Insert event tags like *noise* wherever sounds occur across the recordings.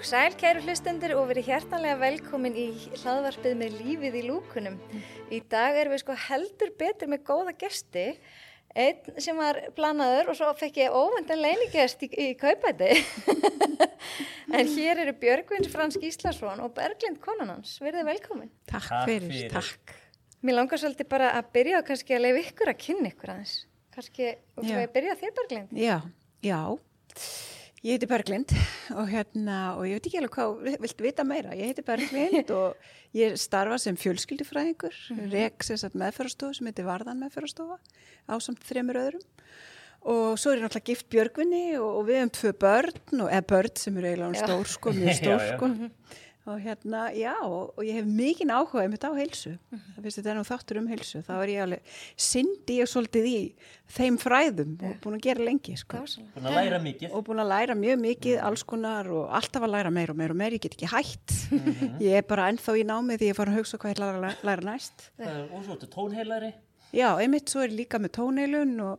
og sæl kæru hlustendur og verið hjertanlega velkomin í hlaðvarpið með lífið í lúkunum. Í dag erum við sko heldur betur með góða gesti, einn sem var planaður og svo fekk ég óvendan leiningest í, í kaupæti. *laughs* en hér eru Björgvins Fransk Íslasson og Berglind Konanans. Verðið velkomin. Takk, takk fyrir, fyrir, takk. Mér langar svolítið bara að byrja og kannski að leiða ykkur að kynna ykkur aðeins. Kannski, og þú hefur byrjað þér Berglind? Já, já. Ég heiti Berglind og, hérna, og ég veit ekki alveg hvað, viltu vita meira? Ég heiti Berglind *laughs* og ég starfa sem fjölskyldufræðingur, mm -hmm. reks meðferðarstofu sem heitir Varðan meðferðarstofa á samt þremur öðrum. Og svo er ég náttúrulega gift Björgvinni og, og við hefum tvö börn og eða börn sem eru eiginlega stór sko, mjög *laughs* stór sko og hérna, já, og ég hef mikinn áhuga um þetta á heilsu, mm -hmm. það finnst þetta er nú þáttur um heilsu, þá er ég alveg syndi ég svolítið í þeim fræðum og búin að gera lengi, sko. Búin að læra mikið. Og búin að læra mjög mikið, mm -hmm. alls konar og alltaf að læra meir og meir og meir, ég get ekki hægt mm -hmm. ég er bara ennþá í námið því ég fara að hugsa hvað ég læra, læra næst. Og svo er þetta tónheilari. Já, einmitt svo er ég líka með tónheilun og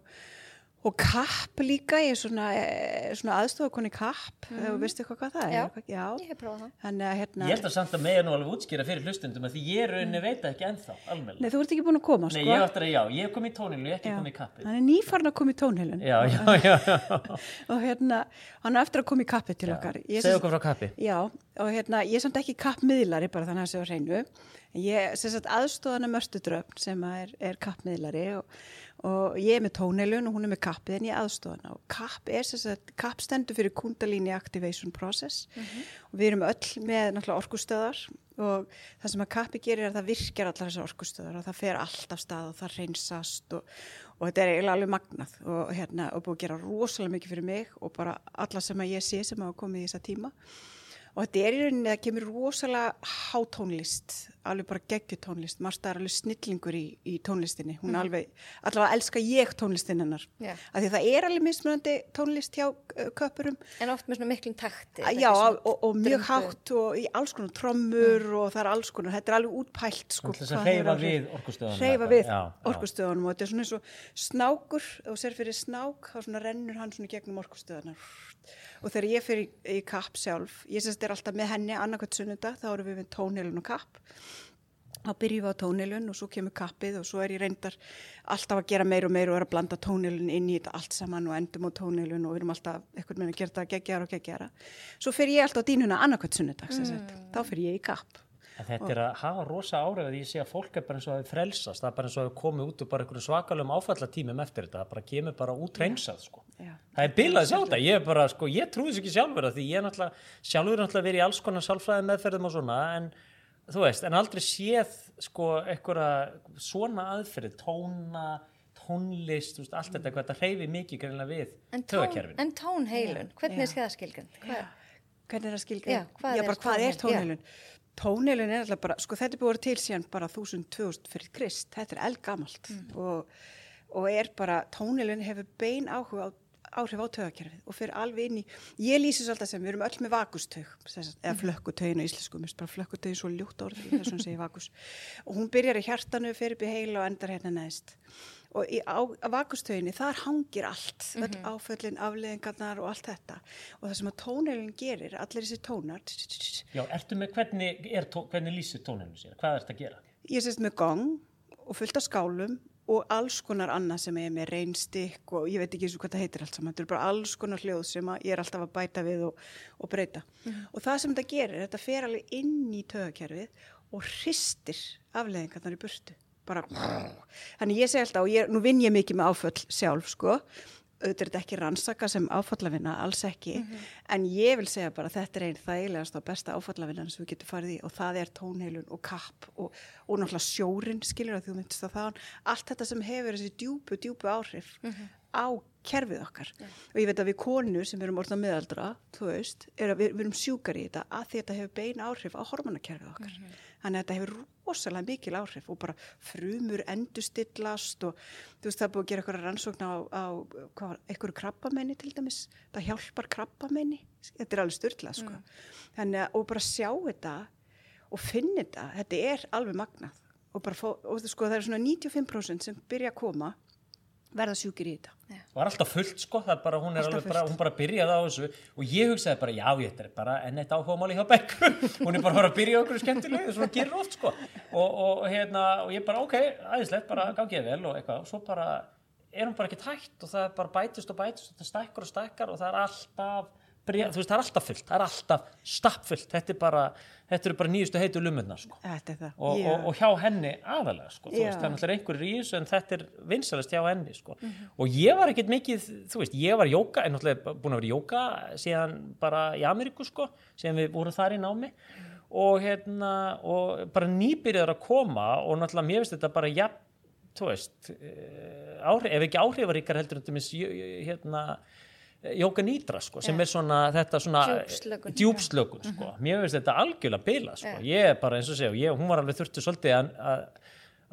Og kapp líka, ég er svona, eh, svona aðstofakonni kapp, mm. þú veistu hvað, hvað það er? Já, Já. ég hef prófað það. Þannig að hérna... Ég held að samt að mig er nú alveg útskýra fyrir hlustundum að því ég er rauninni veit ekki ennþá, alveg. Nei, þú ert ekki búin að koma, sko. Nei, ég ætti að, já, ég hef komið í tónilu, ég hef ekki komið í kappið. Hann er nýfarn að koma í tónilun. Já, já, já. já. *laughs* og hérna, hann er eftir að koma í kappið til okkar. Segð okkur frá kappið. Já, og hérna, ég er samt ekki kappmiðlari bara þannig að það sé á hreinu. Ég, sem sagt, aðstofana mörstudröfn sem er, er kappmiðlari og og ég er með tónelun og hún er með kappið en ég aðstofana og kapp er þess að kapp stendur fyrir Kundalini Activation Process. Mm -hmm. og við erum öll með náttúrulega orkustöðar og það sem að kappi gerir er að það virkjar allar þessar orkustöðar og það fer allt af stað og það reynsast og, og þetta er eiginlega alveg magnað. Og hérna og búið að gera rosalega mikið fyrir mig og bara alla sem að ég sé sem hafa komið í þessa tíma og þetta er í rauninni að kemur rosalega hátónlist, alveg bara geggjutónlist, Marsta er alveg snillingur í, í tónlistinni, hún er mm. alveg, allavega elska ég tónlistin hennar, yeah. af því það er alveg mismunandi tónlist hjá uh, köpurum. En oft með svona miklum takti. Já, og, og mjög hátt og í alls konar trommur mm. og það er alls konar, þetta er alveg útpælt sko. Þess að reyfa við orkustöðunum. Reyfa við orkustöðunum og þetta er svona eins og snákur, og sér fyrir snák, þá svona rennur hann svona gegnum orkustöðunar og þegar ég fyrir í, kapp sjálf ég sést er alltaf með henni annarkvæmt sunnudag þá eru við við tónilun og kapp. Þá byrjum við á tónilun og svo kemur kappið og svo er ég reyndar alltaf að gera meir og meir og er að blanda tónilun inn í þetta allt saman og endum á tónilun og við erum alltaf eitthvað með að gera þetta geggjara og geggjara svo fyrir ég alltaf á dínuna annarkvæmt sunnudag mm. þá fyrir ég í kapp En þetta er að hafa rosa áræð að ég sé að fólk er bara eins og að það frelsast, það er bara eins og að það komi út og bara einhverju svakalum áfallatímum eftir þetta, það bara kemur bara út reynsað sko. Já. Það er bilað sjálf þetta, ég er bara sko, ég trúi þess ekki sjálfur að því ég er náttúrulega, sjálfur er náttúrulega verið í alls konar sálfræði meðferðum og svona en þú veist, en aldrei séð sko einhverja svona aðferði, tóna, tónlist, veist, allt þetta, hvað þetta hreyfi mikið greinlega við tögakerfin. En tónheilun, hvernig er það skilgjönd? Hvernig er það skilgjönd? Já, hvað, Já, hvað er tónheilun? Tónilun er alltaf bara, sko þetta er búið til síðan bara 1000-2000 fyrir krist, þetta er eldgamalt mm. og, og er bara, tónilun hefur bein áhuga á, áhrif á tögakerfið og fyrir alveg inn í, ég lýsis alltaf sem við erum öll með vakustög, eða mm. flökkutögin á íslensku, mér finnst bara flökkutögin svo ljútt orð þess að segja vakus og hún byrjar í hjartanu, fyrir byrja heila og endar hérna neðist og í, á, á vakustöginni þar hangir allt mm -hmm. áföllin, afleðingarnar og allt þetta og það sem að tónelin gerir allir þessi tónar Já, ertu með hvernig, er, hvernig lýsir tónelin sér? Hvað ert að gera? Ég sést með gong og fullt af skálum og alls konar annað sem er með reynstikk og ég veit ekki eins og hvað það heitir allt saman þetta er bara alls konar hljóð sem ég er alltaf að bæta við og, og breyta mm -hmm. og það sem þetta gerir, þetta fer alveg inn í tögakerfið og hristir afleðingarnar í burtu bara þannig ég segi alltaf og ég, nú vinn ég mikið með áföll sjálf sko auðvitað er þetta ekki rannsaka sem áfallavinna alls ekki, mm -hmm. en ég vil segja bara þetta er einn þægilegast og besta áfallavinna sem við getum farið í og það er tónheilun og kapp og, og náttúrulega sjórin skilur að þú myndist að það allt þetta sem hefur þessi djúbu, djúbu áhrif mm -hmm. á kerfið okkar yeah. og ég veit að við konur sem erum orðan meðaldra, þú veist, er við, við erum sjúkar í þetta að þetta hefur bein áhrif á hormonakerfið okkar mm -hmm. þannig að þetta hefur rosalega mikil áhrif og bara frumur endustillast og þú veist það er búið að gera eitthvað rannsókn á, á hvað, eitthvað krabbamenni til dæmis það hjálpar krabbamenni þetta er alveg styrla sko. mm. þannig að og bara sjá þetta og finna þetta, þetta er alveg magnað og bara fó, og sko það er svona 95% sem byrja að koma verða sjúkir í þetta. Var alltaf fullt sko, það er bara, hún er Alltaf alveg bara, fullt. hún bara byrjaði á þessu. Og ég hugsaði bara, já, ég þetta er bara enn eitt áhugamáli hjá Bekku, *laughs* hún er bara að að byrja á okkur skemmtilegu, svona gerir oft sko. Og, og hérna, og ég bara, ok, aðeinslegt bara gangið vel og eitthvað, og svo bara er hún bara ekki tætt og það er bara bætist og bætist og það stækkar og stækkar og það er alltaf byrja, þú veist, það er alltaf fullt, það er alltaf stappfullt, þetta er bara þetta eru bara nýjustu heitu lumurnar sko Þetta er það. og, Já. og, og hjá henni aðalega sko, þú Já. veist, það er náttúrulega einhverjir í þessu en þetta er vinsalast hjá henni sko. og ég var ekkert mikið, þú veist, ég var jóka, en náttúrulega búin að vera jóka síðan bara í Ameríku sko síðan við vorum þar í námi og hérna, og bara nýbyrjar að koma og náttúrulega mér finnst þetta bara, ja, þú veist eh, áhrif, ef ekki áhrifaríkar heldur þetta með hérna Jóka Nýdra sko, sem er svona þetta svona Djúpslökun. sko. mér finnst þetta algjörlega bila sko. ég er bara eins og segja, ég, hún var alveg þurftu svolítið að,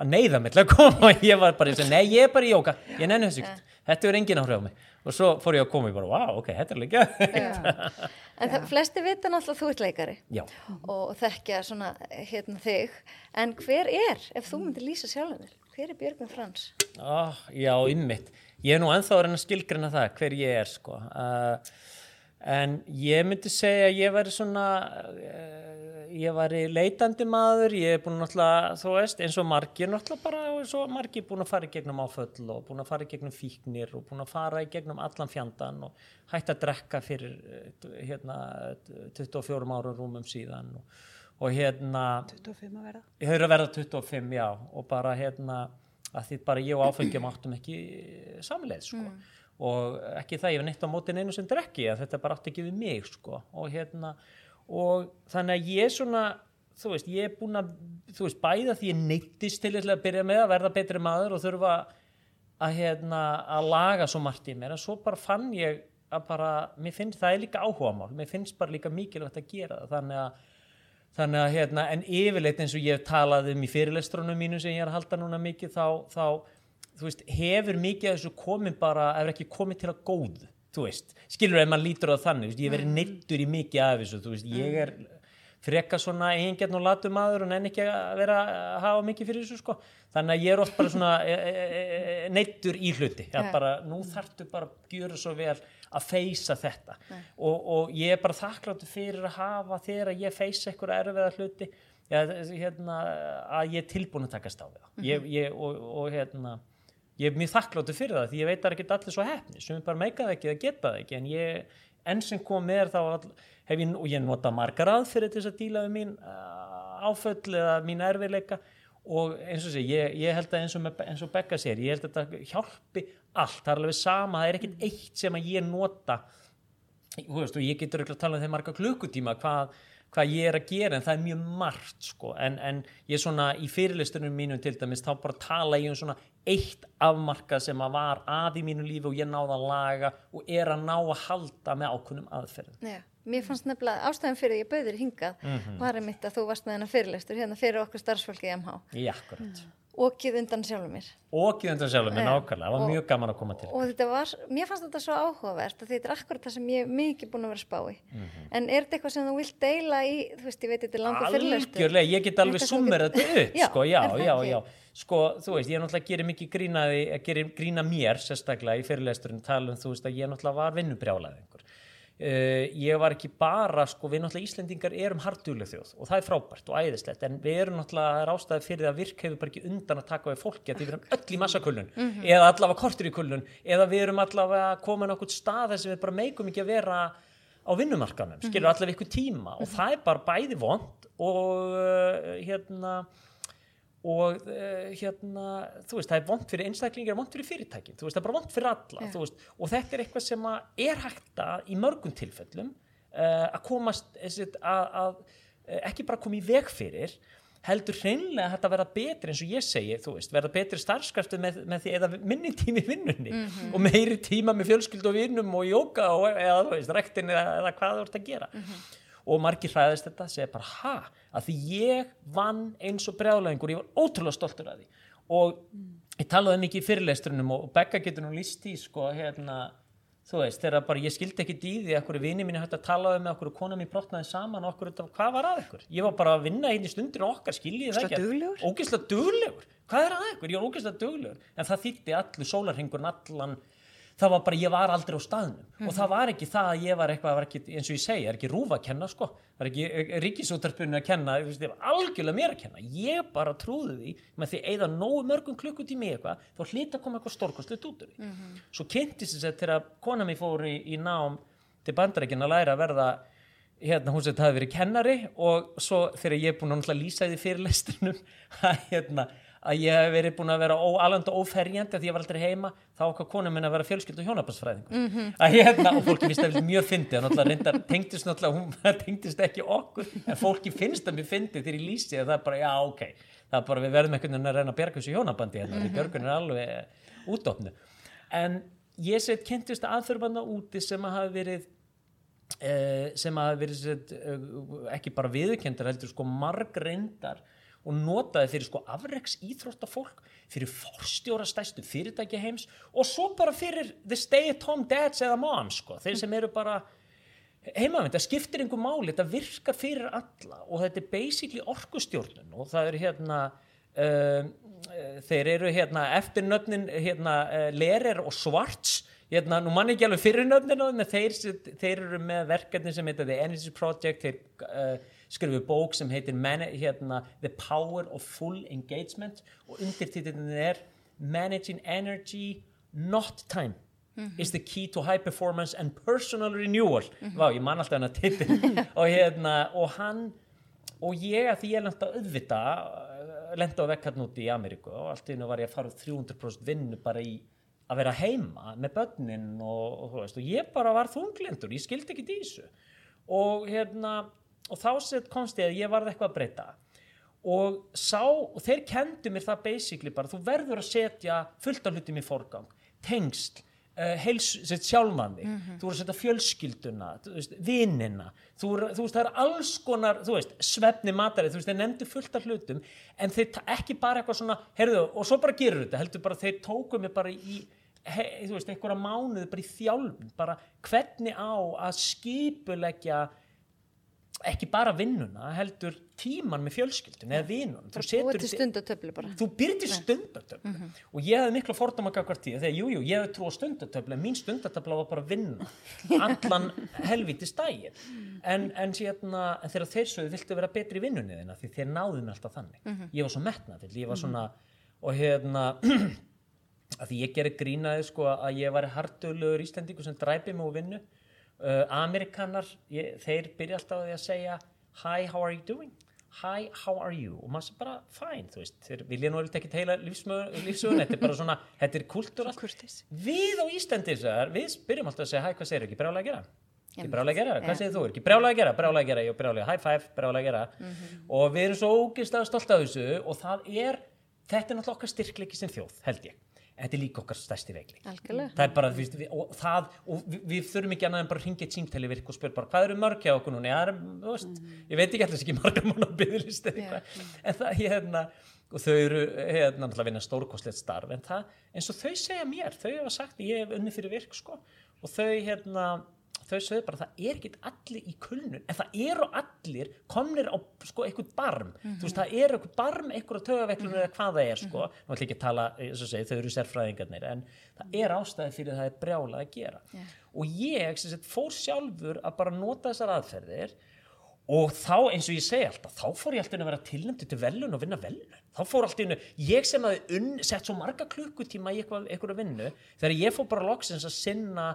neyða mig til að koma og ég var bara eins og, nei ég er bara í jóka ég nenni þessu ekkert, þetta er engin áhrif á mig og svo fór ég að koma og ég bara, wow, ok, þetta er líka *laughs* En það, flesti vita náttúrulega þú ert leikari já, og þekkja svona hérna þig. En hver er, ef þú myndir lýsa sjálfum þér, hver er Björgvin Frans? oh, já, ymmit ég er nú ennþá að reyna að skilgrina það hver ég er sko uh, en ég myndi segja að ég væri svona uh, ég væri leitandi maður ég er búin náttúrulega, þú veist, eins og margir náttúrulega bara, eins og margir búin að fara í gegnum áföll og búin að fara í gegnum fíknir og búin að fara í gegnum allan fjandan og hætt að drekka fyrir eh, hérna 24 árum rúmum síðan og, og hérna 25 að verða. ég höfður að verða 25, já og bara hérna að því bara ég og áfengjum áttum ekki samleið sko. Og ekki það ég var neitt á mótin einu sem drekki að þetta bara átti ekki við mig sko. Og hérna og þannig að ég svona þú veist, ég er búin að þú veist, bæða því ég neittist til að byrja með að verða betri maður og þurfa að hérna að laga svo margt í mér en svo bara fann ég að bara, mér finnst það er líka áhugamál mér finnst bara líka mikilvægt að gera það. Þannig að þannig að hérna, en yfirleitt eins og ég hef talað um í fyrirlestrunum mínu sem ég er að halda núna mikið þá, þá þú veist, hefur mikið af þessu komið bara, ef ekki komið til að góðu þú veist, skilur ef maður lítur á þannig veist, ég verið neittur í mikið af þessu þú veist, ég er freka svona eigingjarn og latur maður og nenn ekki að vera að hafa mikið fyrir þessu sko. Þannig að ég er oft bara svona e, e, e, neittur í hluti. Að bara, nú þarftu bara að gjöra svo vel að feysa þetta. Og, og ég er bara þakkláttur fyrir að hafa þegar að ég feysa eitthvað erfiða hluti ja, hérna, að ég er tilbúin að takast á það ég, ég, og, og hérna ég er mjög þakkláttur fyrir það því ég veit að það er ekki allir svo hefni sem bara meika það ekki eða geta það ekki en ég enn sem kom með er þá all, hef ég, og ég nota margar aðfyrir til þess að díla við mín uh, áföll eða mín erfiðleika og eins og sé, ég, ég held að eins og, með, eins og Becca sér, ég held að þetta hjálpi allt, það er alveg sama, það er ekkert eitt sem að ég nota. Þú veist, og ég getur ekki að tala um þeim marga klukkutíma hvað, hvað ég er að gera en það er mjög margt sko. En, en ég svona í fyrirlistunum mínum til dæmis þá bara tala ég um svona eitt afmarkað sem að var að í mínu lífi og ég náða að laga og er að ná að halda með ákunnum aðferðum. Já, mér fannst nefnilega ástæðan fyrir því ég bauðir hingað Mhm. var einmitt að þú varst með hennar fyrirlestur hérna fyrir okkur starfsfólki í MH í akkurat og kið undan sjálfur mér. Ekki undan sjálfum minn Já. ákvæmlega, það var Og- mjög gaman að koma til. og þetta var, mér fannst þetta svo áhugavert að þetta er akkurat það sem ég hef mikið búin að vera að spá í. En er þetta eitthvað sem þú vilt deila í þú veist, ég veit þetta er langur fyrirlestur. Algjörlega, ég get alveg er summer þetta upp Já, sko, já, er já, já. Sko, þú veist, ég náttúrulega gerir mikið grínaði gerir grína mér sérstaklega í fyrirlesturinn tala um, þú veist, að ég náttúrulega var vinnubrjálaði einhver Uh, ég var ekki bara, sko, við náttúrulega Íslendingar erum hardugleg þjóð og það er frábært og æðislegt, en við erum náttúrulega það ástæði fyrir því að virk hefur bara ekki undan að taka við fólki að við erum öll í massakullun eða allavega kortur í kullun eða við erum allavega komin á okkur stað þar sem við bara meikum ekki að vera á vinnumarkanum, skilur allavega ykkur tíma og það er bara bæði vond og uh, hérna og uh, hérna þú veist, það er vond fyrir einstaklingar vond fyrir fyrirtækin, þú veist, það er bara vond fyrir alla Já. þú veist, og þetta er eitthvað sem er hægt að í mörgum tilfellum uh, að komast þessi, að, að ekki bara koma í veg fyrir heldur hreinlega að vera betri eins og ég segi, þú veist, verða betri starfskraftu með, með því eða minni tími vinnunni. Og meiri tíma með fjölskyld og vinnum og jóka og eða þú veist, rektin eða, eða hvað þú ert að gera og margir hræðist þetta segja bara ha, að því ég vann eins og brjálæðingur, ég var ótrúlega stoltur að því. Og ég talaði mikið í fyrirlestrunum og Becca getur nú líst í sko hérna þú veist, þegar bara ég skildi ekki dýði okkur vini mín hætti að tala um með okkur kona mér brotnaði saman og okkur, hvað var að ykkur? Ég var bara að vinna einn í stundinu okkar skiljiði það ekki ógeðslega duglegur. Hvað er að ykkur, ég var ógeðslega duglegur. En það þýtti allir sólarhingurinn allan það var bara, ég var aldrei á staðnum. Mm -hmm. og það var ekki það að ég var eitthvað var ekki, eins og ég segja, er ekki rúfa að kenna sko. Er ekki eh, ríkisútarpunni að kenna það var algjörlega mér að kenna, ég bara trúði því með því eða nógu mörgum klukkutími eitthvað, þá hlýtt að koma eitthvað stórkostlegt út úr því, mm -hmm. svo kynntist þess að þegar kona mér fór í, í nám til bandarækina að læra að verða hérna hún sem þetta hafi verið kennari. Og svo þegar ég er búin að lýsa því fyrirlestrinum *laughs* að hérna að ég hef verið búin að vera alveg óferjandi að því ég var aldrei heima þá okkar konum minn að vera fjölskyld og hjónabarsfræðingur mm -hmm. hérna, og fólki finnst það mjög fyndið, reyndar tengdist náttúrulega, hún tengdist ekki okkur en fólki finnst það mjög fyndið þegar ég lýsi að það er bara, já ok, það er bara við verðum einhvern veginn að reyna að berga þessu hjónabandi hérna, mm -hmm. björgun er alveg útofnu en ég set kynntist aðförbanna úti sem að hafa verið eh, sem að hafa verið ekki bara viðkendur heldur sko marg reyndar og notaði fyrir sko afreiks íþróttafólk, fyrir forstjóra stæstu fyrirtæki heims og svo bara fyrir the stay at home dads eða moms sko, þeir sem eru bara heimavend, það skiptir einhver máli, þetta virkar fyrir alla og þetta er basically orkustjórnun og það eru hérna uh, þeir eru hérna eftir nöfnin hérna uh, Lerer og Svarts hérna, nú mann ekki alveg fyrir nöfnin en þeir, þeir eru með verkefni sem heita The Energy Project þeir uh, skrifu bók sem heitir hérna, The Power of Full Engagement og undirtíðin er Managing Energy Not Time mm -hmm. is the key to high performance and personal renewal mm -hmm. Vá, ég man alltaf hann að titta og hérna, og hann og ég að því ég lenda auðvita lenda á vekk hann úti í Ameríku og allt í hennu var ég að fara 300% vinnu bara í að vera heima með börnin og, og, og, og ég bara var þunglindur, ég skildi ekki dísu og hérna og þá komst ég að ég varði eitthvað að breyta. Og, sá, og þeir kendu mér það basically bara, þú verður að setja fullt af hlutum í forgang, tengst uh, heils, sjálfmanni mm -hmm. þú verður að setja fjölskylduna vinnina, þú, veist það er alls konar, veist, svefni matari þú veist, þeir nefndu fullt af hlutum en þeir ekki bara eitthvað svona, herðu og svo bara gerur þetta, heldur bara, þeir tóku mér bara í He, þú veist, einhverja mánuði bara í þjálfn, bara hvernig á að skipulegja ekki bara vinnuna heldur tíman með fjölskyldun eða vinnun þú byrjir stundatöflu bara. Þú byrjir stundatöflu. Mm -hmm. og ég hefði miklu fordama hvert tíð þegar jújú, jú, ég hefði trú á stundatöflu en mín stundatöfla var bara vinna. *laughs* Allan helviti stægir en, en, en þegar þeir sögðu viltu vera betri í vinnunni þina því þeir náðu mig alltaf þannig. Mm -hmm. ég var svo metnaðill, ég var svona mm -hmm. og hérna *clears throat* að því ég gerir grínaði sko að ég var hartulegur íslendingu sem dræpi mig úr vinnu Uh, Amerikanar, ég, þeir byrja alltaf að segja Hi, how are you doing? Hi, how are you? Og maður sé bara, fine, þú veist, þeir vilja nú ekki heila lífsögun, þetta er bara svona, þetta er kultúralt. Við á Íslandis, við byrjum alltaf að segja, hi, hvað segir þú ekki? Brálega að gera? Ekki brálega að gera? Hvað segir þú? Ekki brálega að gera? Brálega að gera, já, brálega, high five, brálega að gera. Mm -hmm. Og við erum svo ógeðslega stolt af þessu og það er, þetta er náttúrulega okkar styrkleiki sem þjóð, held ég þetta er líka okkar stærsti veikling það er bara, við, og, það, og við, við þurfum ekki annað en bara að ringja eitt símtæli virk og spyrja bara hvað eru mörg hjá okkur núna er, veist, mm. ég veit ekki alltaf ekki mann á byggðlist yeah. en það hérna og þau eru hérna að vinna stórkostlegt starf en það, eins og þau segja mér þau hefa sagt, ég hef unni fyrir virk sko, og þau hérna þau sögðu bara það er ekki allir í kulnun en það eru allir komnir á sko eitthvað barm mm -hmm. þú veist það eru eitthvað barm eitthvað tögaveiklunum mm -hmm. eða hvað það er sko nú ætlum ekki að tala, segi, þau eru sérfræðingarnir en það er ástæði fyrir það er brjálað að gera yeah. og ég sagt, fór sjálfur að bara nota þessar aðferðir og þá eins og ég segi alltaf þá fór ég alltaf að vera tilnæmdi til velun og vinna velun þá fór alltaf, ég sem að sett svo marga klukkutíma í eitthvað, eitthvað vinnu þegar ég fór bara loksins að sinna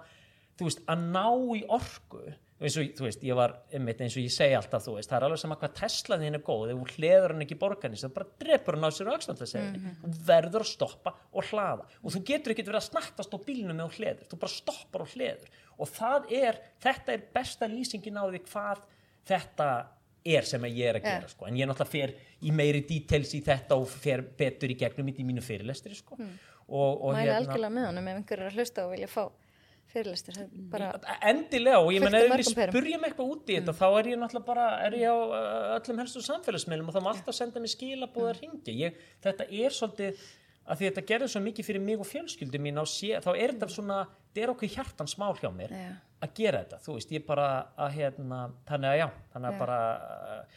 þú veist, að ná í orgu eins og, þú veist, ég var einmitt eins og ég segi alltaf, þú veist, það er alveg sama hvað Tesla þín er góð, ef hún hliður hann ekki borgarnist það bara drefur hann á sér auksnandasegni mm -hmm. hún verður að stoppa og hlaða og þú getur ekki verið að snaktast á bílunum með hún hliður, þú bara stoppar og hliður og það er, þetta er besta lýsingin á því hvað þetta er sem ég er að gera, yeah. sko en ég náttúrulega fer í meiri details í þetta og fer betur í gegnum í mínu fyrirlestri, sko mm. og, og hérna, vilja fá fyrirlistur endilega og ég menn ef við spurjum eitthvað út í þetta mm. þá er ég náttúrulega bara er ég á uh, öllum helstu samfélagsmiðlum og þá má alltaf senda mig skilabóð að ringja ég, þetta er svolítið að því þetta gerði svo mikið fyrir mig og fjölskyldu mín sé, þá er þetta svona, þetta er okkur hjartans mál hjá mér Já. að gera þetta, þú veist, ég bara að hérna, þannig að já, þannig að Já. bara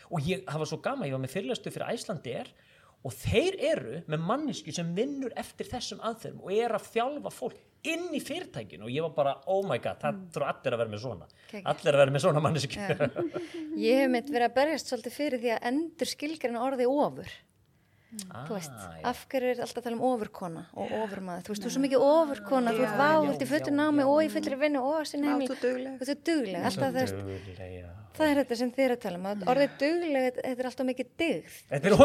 og ég hafa svo gama, ég var með fyrirlestu fyrir Æslandi er og þeir eru með mannesku sem vinnur eftir þessum aðferðum og er að þjálfa fólk inn í fyrirtækinu og ég var bara, oh my god, það þurfa allir að vera með svona. Geggjað. allir að vera með svona mannesku Ég hef mitt verið að berjast svolítið fyrir því að endur skilgreina orði ofur. Ah, Þú veist, af hverju er alltaf að tala um ofurkona og ofurmaður. Þú veist, þú er svo mikið ofurkona, þú ert Já, vá, já, þú ert í fullu já, námi já, og í já. fullri vinnu og að sinna heimil. þú ert dugleg, alltaf já. það er þetta sem þið er að tala um. að Orðið dugleg, þetta er alltaf mikið dygð. Þetta er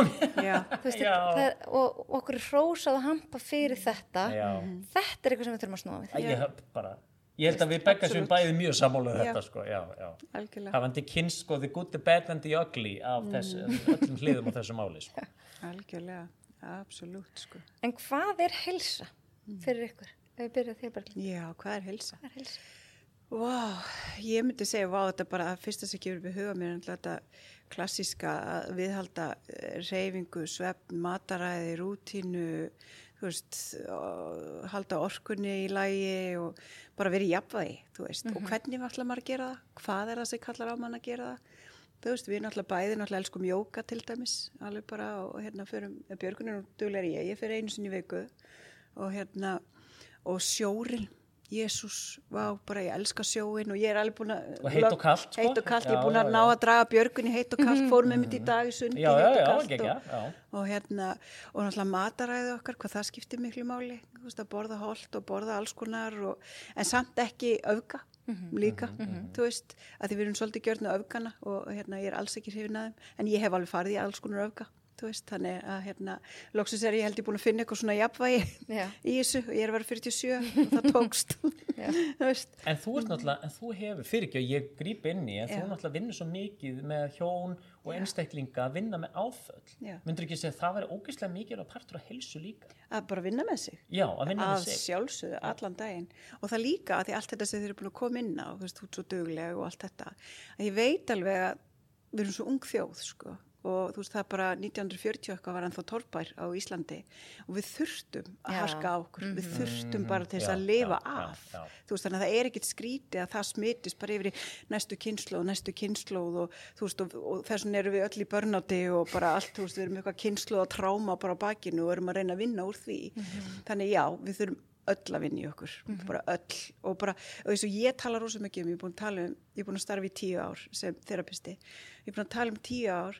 það, er- og, og okkur er hrósað að hampa fyrir þetta. Já. Þetta er eitthvað sem við þurfum að snúa við. Æ, ég, ég held að við begga sem Absolutt. bæði mjög sammála um þetta sko, já, já. algjörlega, hafandi sko bad and the ugly af þess, öllum hliðum á þessu máli sko. *laughs* algjörlega, absolutt, sko. En hvað er helsa fyrir ykkur? Ef við byrjum þér bara. Já, hvað er helsa? Hvað er helsa? Vá, ég myndi segja, vá, þetta bara að fyrsta sem gefur við huga mér, er þetta klassíska að viðhalda eh, reyfingu, svefn, mataræði, rútínu, þú veist, halda orkunni í lægi og bara vera í jafnvægi, þú veist, og hvernig ætla maður að gera það? Hvað er það sem kallar á mann að gera það? Þú veist, við náttúrulega bæði náttúrulega elskum jóka til dæmis, alveg bara og hérna fyrir, Björgun er nú duglega ég, ég fyrir einu sinni viku og hérna, og sjórin, Jésús, vá, bara ég elska sjóin og ég er alveg búin að... Og heitt og kalt, sko. Heitt og kalt, ég er búin að já, ná að draga Björgun í heitt og kalt, fórum með mitt í dag í sundi, heitt og ekki, og, já. og hérna, og náttúrulega mataræði okkar, hvað það skiptir miklu máli, þú veist, að borða holt og borða alls konar, og, en samt ekki öfga líka, þú veist, að því við erum svolítið gjörna öfgana og hérna, ég er alls ekki hrifin að þeim, en ég hef alveg farið í alls konar öfga, veist, þannig að hérna, loksins er ég held ég búin að finna eitthvað svona jafnvægi *laughs* í þessu og ég er að vera 47 og það tókst, *laughs* *laughs* þú veist, En þú ert náttúrulega, en þú hefur, fyrir ekki að ég gríp inn í, en þú Já. náttúrulega vinnur svo mikið með hjón og einstaklinga að vinna með áföll. Myndur ekki segja að það væri ógeðslega mikið og partur af helsu líka? að bara vinna með sig. Já, að vinna að með sig. sjálfsögðu allan daginn og það líka að því allt þetta sem þeir eru búin að koma inn á þú veist, og og þú veist það bara 1940 eitthvað var ennþá torpær á Íslandi. Og við þurftum að Já. harka á okkur. Við þurftum bara til þess Já, að lifa já, já, af. já. þú veist þannig að það er ekkit skrítið að það smitist bara yfir í næstu kynnslóð, næstu kynnslóð og þú veist og, og þess vegna erum við öll í börnáti og bara allt, þú veist, við erum eitthvað kynnslóð að tráma bara á bakinu og erum að reyna að vinna úr því. Þannig já, við þurfum öll að vinna í okkur, bara öll. Og bara, og eins og ég tala rosa mikið um ég er búin að tala um, ég er búin að starfa í tíu ár sem þerapisti, ég er búin að tala um tíu ár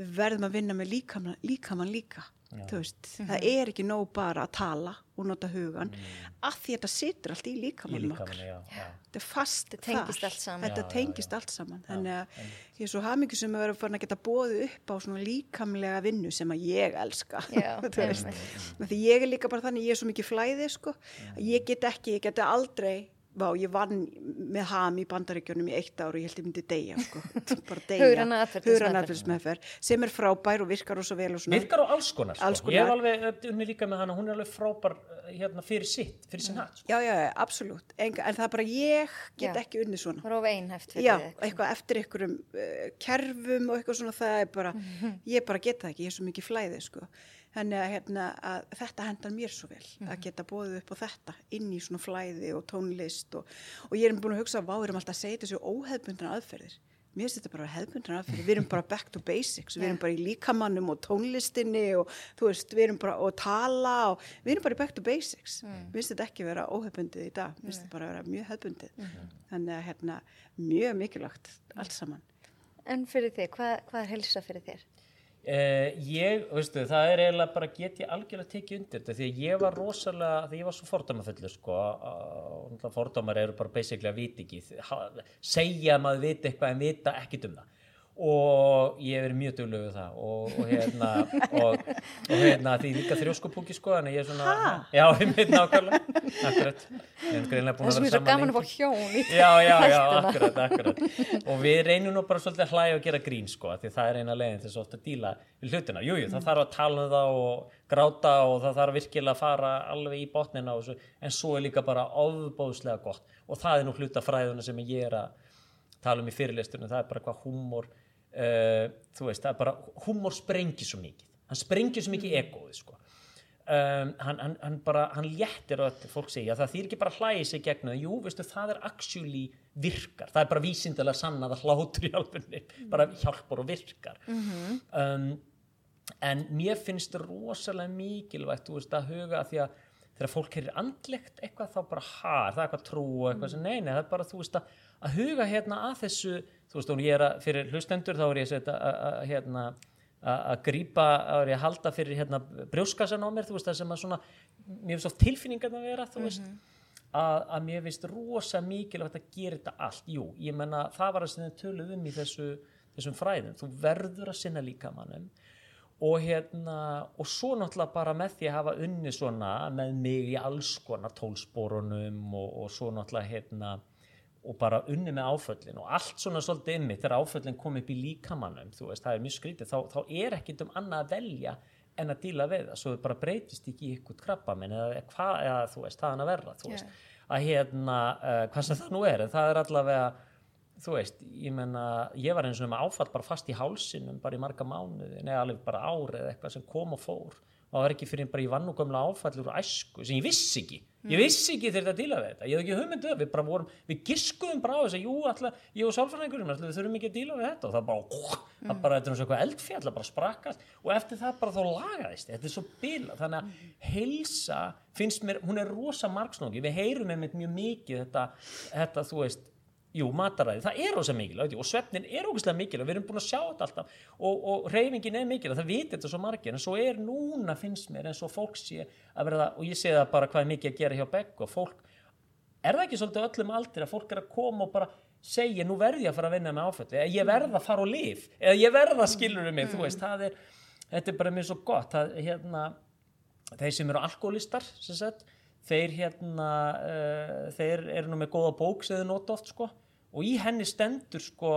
við verðum að vinna með líkamann, líkamann líka þú veist, það er ekki nóg bara að tala og nota hugan af því þetta situr allt í líkamannum okkar. líkamann, já, já. þetta er fast Þetta tengist þar. allt saman. þetta Já, já, tengist allt saman. Þannig að ég er svo hamingu sem að vera farin að geta bóðið upp á svona líkamlega vinnu sem að ég elska. Já, *laughs* því ég er líka bara þannig, ég er svo mikið flæði sko, að ég get ekki, ég get aldrei Vá, ég vann með ham í bandaríkjunum í eitt ár og ég held ég myndi deyja, sko. *laughs* bara deyja. Atferlismeðferð, sem er frábær og virkar og svo vel og svona. Virkar á alls konar, sko. Alls konar. Ég hef alveg uh, unni líka með hana, hún er alveg frábær uh, hérna fyrir sitt, fyrir sinn hatt. Sko. Já, já, já, absolutt. En, en það er bara, ég get Já. ekki unnið svona. Of einhæft fyrir Já, þig. eitthvað eftir einhverjum uh, kerfum og eitthvað svona, það er bara, ég bara get það ekki, ég er svo mikið flæði, sko. Þannig að, hérna, að þetta hendar mér svo vel, að geta bóðið upp á þetta, inn í svona flæði og tónlist og, og ég er búin að hugsa, vá, við erum alltaf að segja þessu óhefbundna aðferðir. Mér finnst þetta bara hefbundna aðferðir, við erum bara back to basics, við erum bara í líkamannum og tónlistinni og þú veist, við erum bara að tala og við erum bara back to basics. Mér finnst þetta ekki vera óhefbundið í dag, mér finnst þetta bara vera mjög hefbundið. Þannig að, hérna, mjög mikilvægt allt saman. En fyrir þig, hvað, hvað er helsa fyrir þér? Uh, ég, veistu, það er eiginlega bara get ég algjörlega tekið undir þetta því að ég var rosalega, því ég var svo fordómafullur sko, og fordómar eru bara basically að vita ekki, segja að maður viti eitthvað en vita ekkit um það og ég verið mjög duglega við það. Og, og hérna og, og hérna því líka þrjóskupúki sko en ég er svona, Ha? já, ég mynd nákvæmlega. Akkurat, Það að sem er svo gaman að fá hjón *laughs* já, já, já, akkurat, akkurat. Og við reynum nú bara svolítið að hlæja og gera grín sko, því það er eina til þess ofta að díla við hlutina, jújú, jú, það þarf að tala um það og gráta og það þarf virkilega að fara alveg í botnina og svo, en svo er líka bara ofbóðslega gott. Og það er nú hluta fræðuna sem ég er að tala um í fyrirlistunum, það er bara hvað húmor uh, þú veist, það er bara húmor sprengir svo mikið, hann sprengir svo mikið egoið sko. Um, hann, hann, hann bara, hann léttir öll, fólk segja, það þýr ekki bara hlæði sig gegn það, jú, veistu, það er actually virkar, það er bara vísindilega sanna að hlátur í alfunni, bara hjálpar og virkar. Um, en mér finnst það rosalega mikilvægt, þú veist, að huga að því að þegar fólk er andlegt eitthvað þá bara har, það er eitthvað trú? Eitthvað sem neina, það er bara, þú veist, að, að huga hérna að þessu, þú veist, og ég er að fyrir hlustendur þá er ég að að, hérna að grípa, að er ég að halda fyrir hérna brjóskassan á mér, þú veist, það sem að svona mér finnst oft tilfinningan að vera, þú veist að, að mér finnst rosa mikilvægt að gera þetta allt, jú, ég menna það var að sinna töluð um í þessu þessum fræðum, þú verður að sinna líkamannum og hérna og svo náttúrulega bara með því að hafa unni svona með mig í alls konar tólsporunum og, og svo náttúrulega hérna og bara unni með áföllin og allt svona svolítið ymmi þegar áföllin kom upp í líkamannum þú veist, það er mjög skrítið, þá, þá er ekkit um annað að velja en að díla við það svo það bara breytist ekki í ykkur krabba minn eða hvað, eða þú veist, það er að verða þú veist, að hérna uh, hvað sem það nú er, en það er allavega þú veist, ég menna ég var eins og með áfall bara fast í hálsinum bara í marga mánuði, neða alveg bara árið eitthvað sem kom og fór og það var ekki fyrir bara í vann og gömla áfall úr æsku sem ég vissi ekki, ég vissi ekki þegar þetta díla við þetta, ég hef ekki hugmyndu við bara vorum, við giskuðum bara á þess að jú, alltaf, ég og sálfræðingurum, við þurfum ekki að díla við þetta. Og það bara, ó, það bara, þetta er eins og eitthvað eldfjall, það bara sprakkast og eftir það bara þá lagaðist, þetta. Er svo bila þannig að heilsa finnst mér, hún er rosa margsnóki, við heyrum einmitt mjög mikið þetta, þetta þú veist, jú, mataræði, það er ósað mikilvægt og svefnin er ógæslega mikilvægt, við erum búin að sjá þetta alltaf. Og, og reyfingin er mikilvægt, það viti þetta svo margir, en svo er núna finnst mér eins og fólk sé að verða, og ég sé það bara hvað er mikið að gera hjá Begg og fólk, er það ekki svolítið öllum aldir að fólk er að koma og bara segja, nú verð ég að fara að vinna með áföllu eða ég verð að fara á lif, eða ég verð að skilur um mig, þú veist, er þetta er bara mér svo gott, það, hérna þeir sem eru alkoholistar sem sagt, þeir hérna uh, þeir eru nú með góða bók sem þeir nota oft sko og í henni stendur sko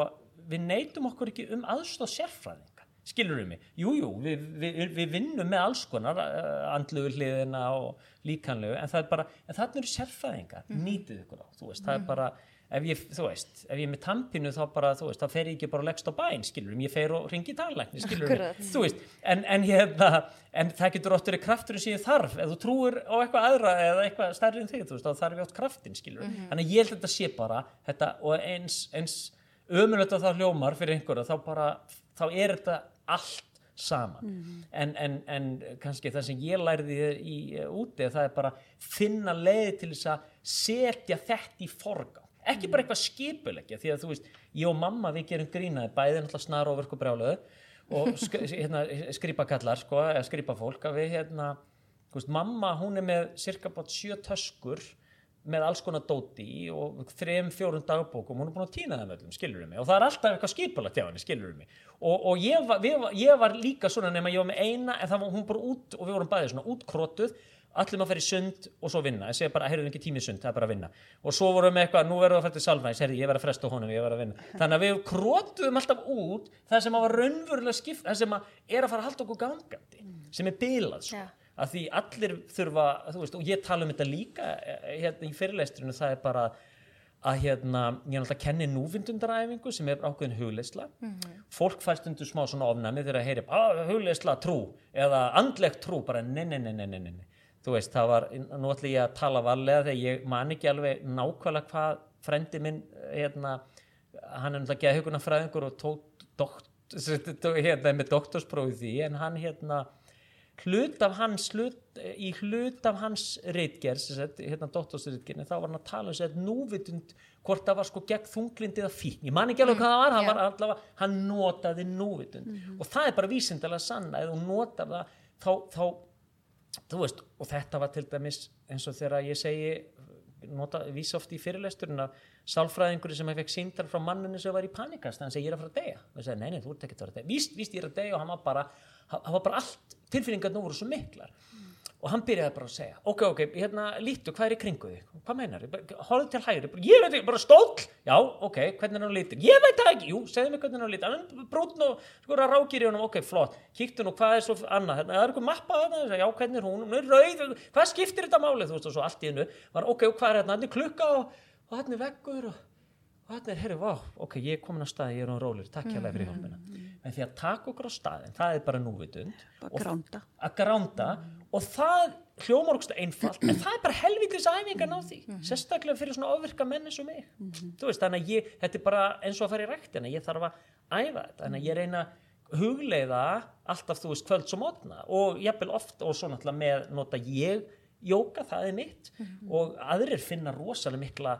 við neytum okkur ekki um aðstóð sérfræðinga skilur við mig, jújú við, við, við vinnum með alls konar uh, andlugu hliðina og líkanlegu en það er bara, en þarna eru sérfræðinga nýtið ykkur á, þú veist, það er bara ef ég, þú veist, ef ég er með tampinu þá bara, þú veist, þá fer ég ekki bara leggst á bæn skilur ég fer og ringi talækni, skilur Akkurat. þú veist, en, en, hérna, en það getur oft verið krafturinn sem ég þarf. Ef þú trúir á eitthvað aðra eða eitthvað stærri en þig, þú veist, þá þarf ég átt kraftin skilur, þannig að ég held að þetta sé bara þetta, og eins, eins ömulegt að það hljómar fyrir einhverja þá bara, þá er þetta allt saman. En, en, en kannski það sem ég lærði í uh, úti, það er bara finna leið til þess að setja þetta í forgang ekki bara eitthvað skipulegja því að þú veist, ég og mamma við gerum grínaði bæði náttúrulega snar og verku brjáluðu og sk *laughs* hérna, skripakallar sko, eða skripafólk að við hérna, veist, mamma hún er með cirka bát sjö töskur með alls konar dóti í og þrem, fjórum dagbókum, hún er búin að týna þeim öllum, skilur mig, og það er alltaf eitthvað skipulagt hjá henni, skilur mig, og, og ég, var, var- ég var líka svona nema ég var með eina en það var hún bara út og við vorum bæðið svona útkrotuð allir maður fyrir sund og svo vinna. Ég segi bara, heyrðu ekki tími í sund, það er bara að vinna. Og svo vorum við eitthvað, nú verðum við að fætta til salfræðis heyrðu, ég verð að fresta honum, ég verð að vinna. *laughs* Þannig að við krotuðum alltaf út það sem að var raunverulega skipt, það sem að er að fara að halda okkur gangandi, sem er bilað sko. Já. að því allir þurfa veist, og ég tala um þetta líka eh, hérna í fyrirleistrinu, það er bara að hérna, ég er náttúrulega að kenni núvindundaræfingu sem er ákveðin hugleysla fólk fær stundu smá svona ofnæmi þegar að heyri, að hugleysla trú eða andlegt trú, bara nei, þú veist, það var nú ætlum ég að tala varlega þegar ég man ekki alveg nákvæmlega hvað frendi minn hérna, hann er náttúrulega geða huguna fræðingur og tók dokt, *laughs* hérna, með doktorsprófið því en hann hérna hlut af hans hlut, í hlut af hans reitgerð, hérna doktorsreitgerð þá var hann að tala um sér núvitund hvort það var sko gegn þunglindi eða fíkn. Ég man ekki alveg hvað það var, hann, var allavega, hann notaði núvitund. Og það er bara vísindalega sanna, ef þú notar það þá, þá þú veist, og þetta var til dæmis eins og þegar ég segi nota, vísa oft í fyrirlesturinn að sálfræðingur sem hefði fekk síndar frá manninu sem var í panikast, hann segi ég er að fara að deyja. Og ég segi, nei, nei, þú ert ekki að fara að deyja. Víst, víst ég er að deyja og hann var bara hann var bara allt, tilfinningar nú voru svo miklar og hann byrjaði bara að segja ok, ok, hérna, lítu, hvað er í kringu þig? Hvað meinar, horfðu til hægri. Ég veit ekki, bara stóll, já, ok, hvernig er hann lítur ég veit það ekki, jú, segðu mig hvernig er hann lítur hann brúnn og sko rákir í honum. Ok, flott, kíktu nú, hvað er svo annað hérna, það er eitthvað mappa þarna, já, hvernig er hún? Hún er rauð, hvað skiptir þetta málið þú veist, og svo allt í hennu, var ok, hvað er hérna? Hann er klukka og, og hann er veggur og og þetta er, herri, vá, ok, á á en því að taka okkur á staðin, það er bara núvitund. Og gránda. að gránda. Og það hljómar okkur einfalt en það er bara helvitis æfingar ná því. Sérstaklega fyrir svona ofvirka menn eins og mig. Þú veist, þannig að ég, þetta er bara eins og að fara í rektina, ég þarf að æfa þetta þannig að ég reyna að hugleiða alltaf, þú veist, kvölds og mótna og jafnvel oft og svo náttúrulega með nota ég, jóka, það er mitt. Og aðrir finna rosalega mikla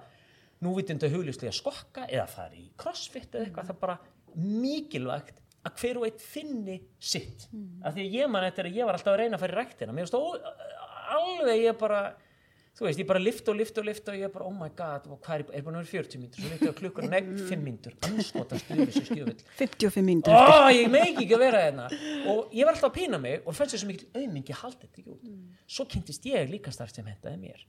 núvitindu huglýslega skokka eða fara í crossfit eða eitthvað, það er bara mikilvægt að hver og eitt finni sitt. Mm. af því að ég man eftir að ég var alltaf að reyna að fara í ræktina. Mér finnst alveg ég bara þú veist, ég bara lift og lift og lift og ég bara, oh my god, og hvað er, er að vera 40 mínutur svo lift ég á klukkur, nei, 5 mínutur anskota stuður þessu skjöfull. 55 mínutur ó, ég meiki ekki að vera hérna. Og ég var alltaf að pína mig og fannst þessu mikil auðmingi haldið þetta ekki út. Svo kynntist ég líka starf sem hentaði mér.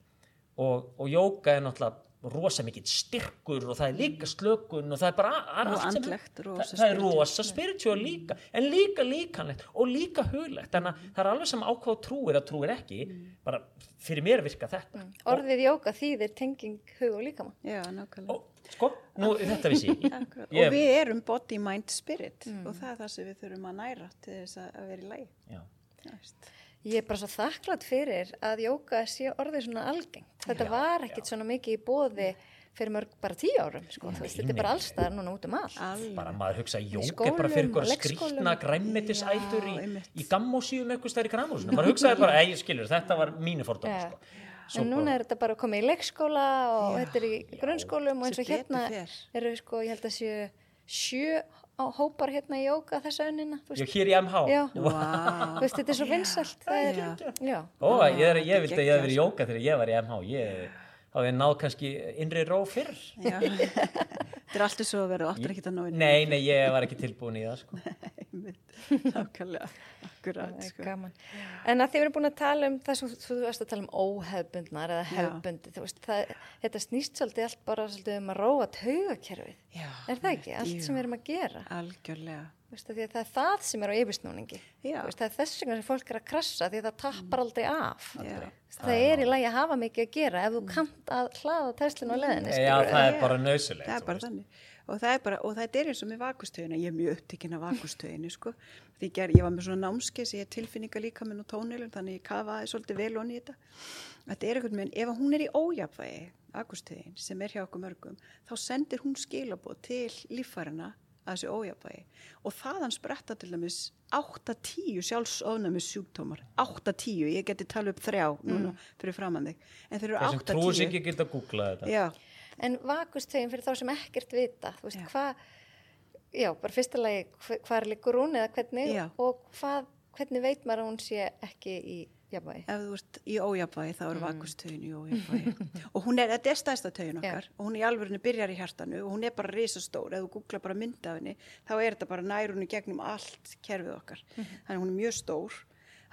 Og, og jóka er náttúrulega rosa mikill styrkur og það er líka slökun og það er bara Og andlegt, rosa það, það er rosa spiritual líka en líka líkanlegt og líka huglegt. Þannig að það er alveg sem ákváð trúir að trúir ekki bara fyrir mér virka þetta. Orðið jóka þýðir tenging hug og líkama. Já, nákvæmlega. Og sko, nú þetta vissi *laughs* Og við erum body, mind, spirit og það er það sem við þurfum að næra til þess að vera í lagi. Já. Það veist. Ég er bara svo þakklátt fyrir að jóka sé orðið svona algengt. Þetta var ekkit svona mikið í bóði fyrir mörg bara tíu árum, sko. Þú veist, þetta er bara allstaðar núna út um allt. Alveg. bara maður hugsa að jók er bara fyrir ykkur skrýtna græmmetisætur í, Já, í gammósíum eitthvað stær í græmhúsinu maður hugsaði bara, ei, skilur, þetta var mínu fordómi Já. sko. Svo En núna er þetta bara komið í leikskóla og Já. þetta er í grunnskólum og eins og hérna eru sko, ég held að séu sjö á hópar hérna í jóka þessa önnina. Já, hér í MH Já. Vá. Þú veist, þetta er svo vinsalt. Það er, já. Ó, ég, er, ég vildi að ég hef verið í jóka þegar ég var í MH ég hafði náð kannski innri ró fyrr. Þetta er alltaf svo að vera áttur ekkert að nógu. nei, nei, ég var ekki tilbúin í það sko. *laughs* Nákvæmlega. Akkurat. Er Sko. gaman. En að þið verðum búin að tala um það sem þú varst að tala um óhefbundnar eða hefbundi, þú veist, það, þetta snýst svolítið allt bara svolítið um að róa taugakerfið. Er það ekki? Allt Jú. sem við erum að gera. Algjörlega. Þú Veist, af því að það er það sem er á yfirsnúningi. Já. Þú Veist, það er þess vegna sem fólk er að krassa því að það tappar aldrei af. Já. Það er í lagi að hafa mikið að gera ef þú kannt að hlaða Teslinu á já, það er Já. bara nöðsulegt það er bara þannig. Og það er bara, og það er eins og með vakustöðina ég er mjög upptikinn af vakustöðinu sko. Því ég, ég var með svona námskeið sem ég er tilfinninga líka með nú tónilum þannig ég kafaði svolítið vel onni í þetta. Þetta er einhvern veginn, ef hún er í ójafvægi vakustöðin sem er hjá okkur mörgum þá sendir hún skilabóð til líffærina að þessu ójafvægi og þaðan spretta til dæmis 8-10 sjálfsofnæmis sjúktómar 8-10, ég geti tala upp þrjá núna fyrir framann þig. En þeir eru þeir sem trúið sér 8-10 ekki geta að googla þetta. Já, En vakustögin fyrir þá sem ekkert vita, þú veist, hvað, já, bara fyrsta lagi, hvað liggur hún eða hvernig Já. og hvað, hvernig veit maður að hún sé ekki í jafnvægi? ef þú ert í ójafnvægi þá er Mm. vakustöðin í ójafnvægi. Og hún er, þetta er stærsta tögin okkar. Og hún í alvörinu byrjar í hjartanu og hún er bara risastór, ef þú googla bara mynd af henni þá er þetta bara nærunni gegnum allt kerfið okkar, Mhm. þannig að hún er mjög stór.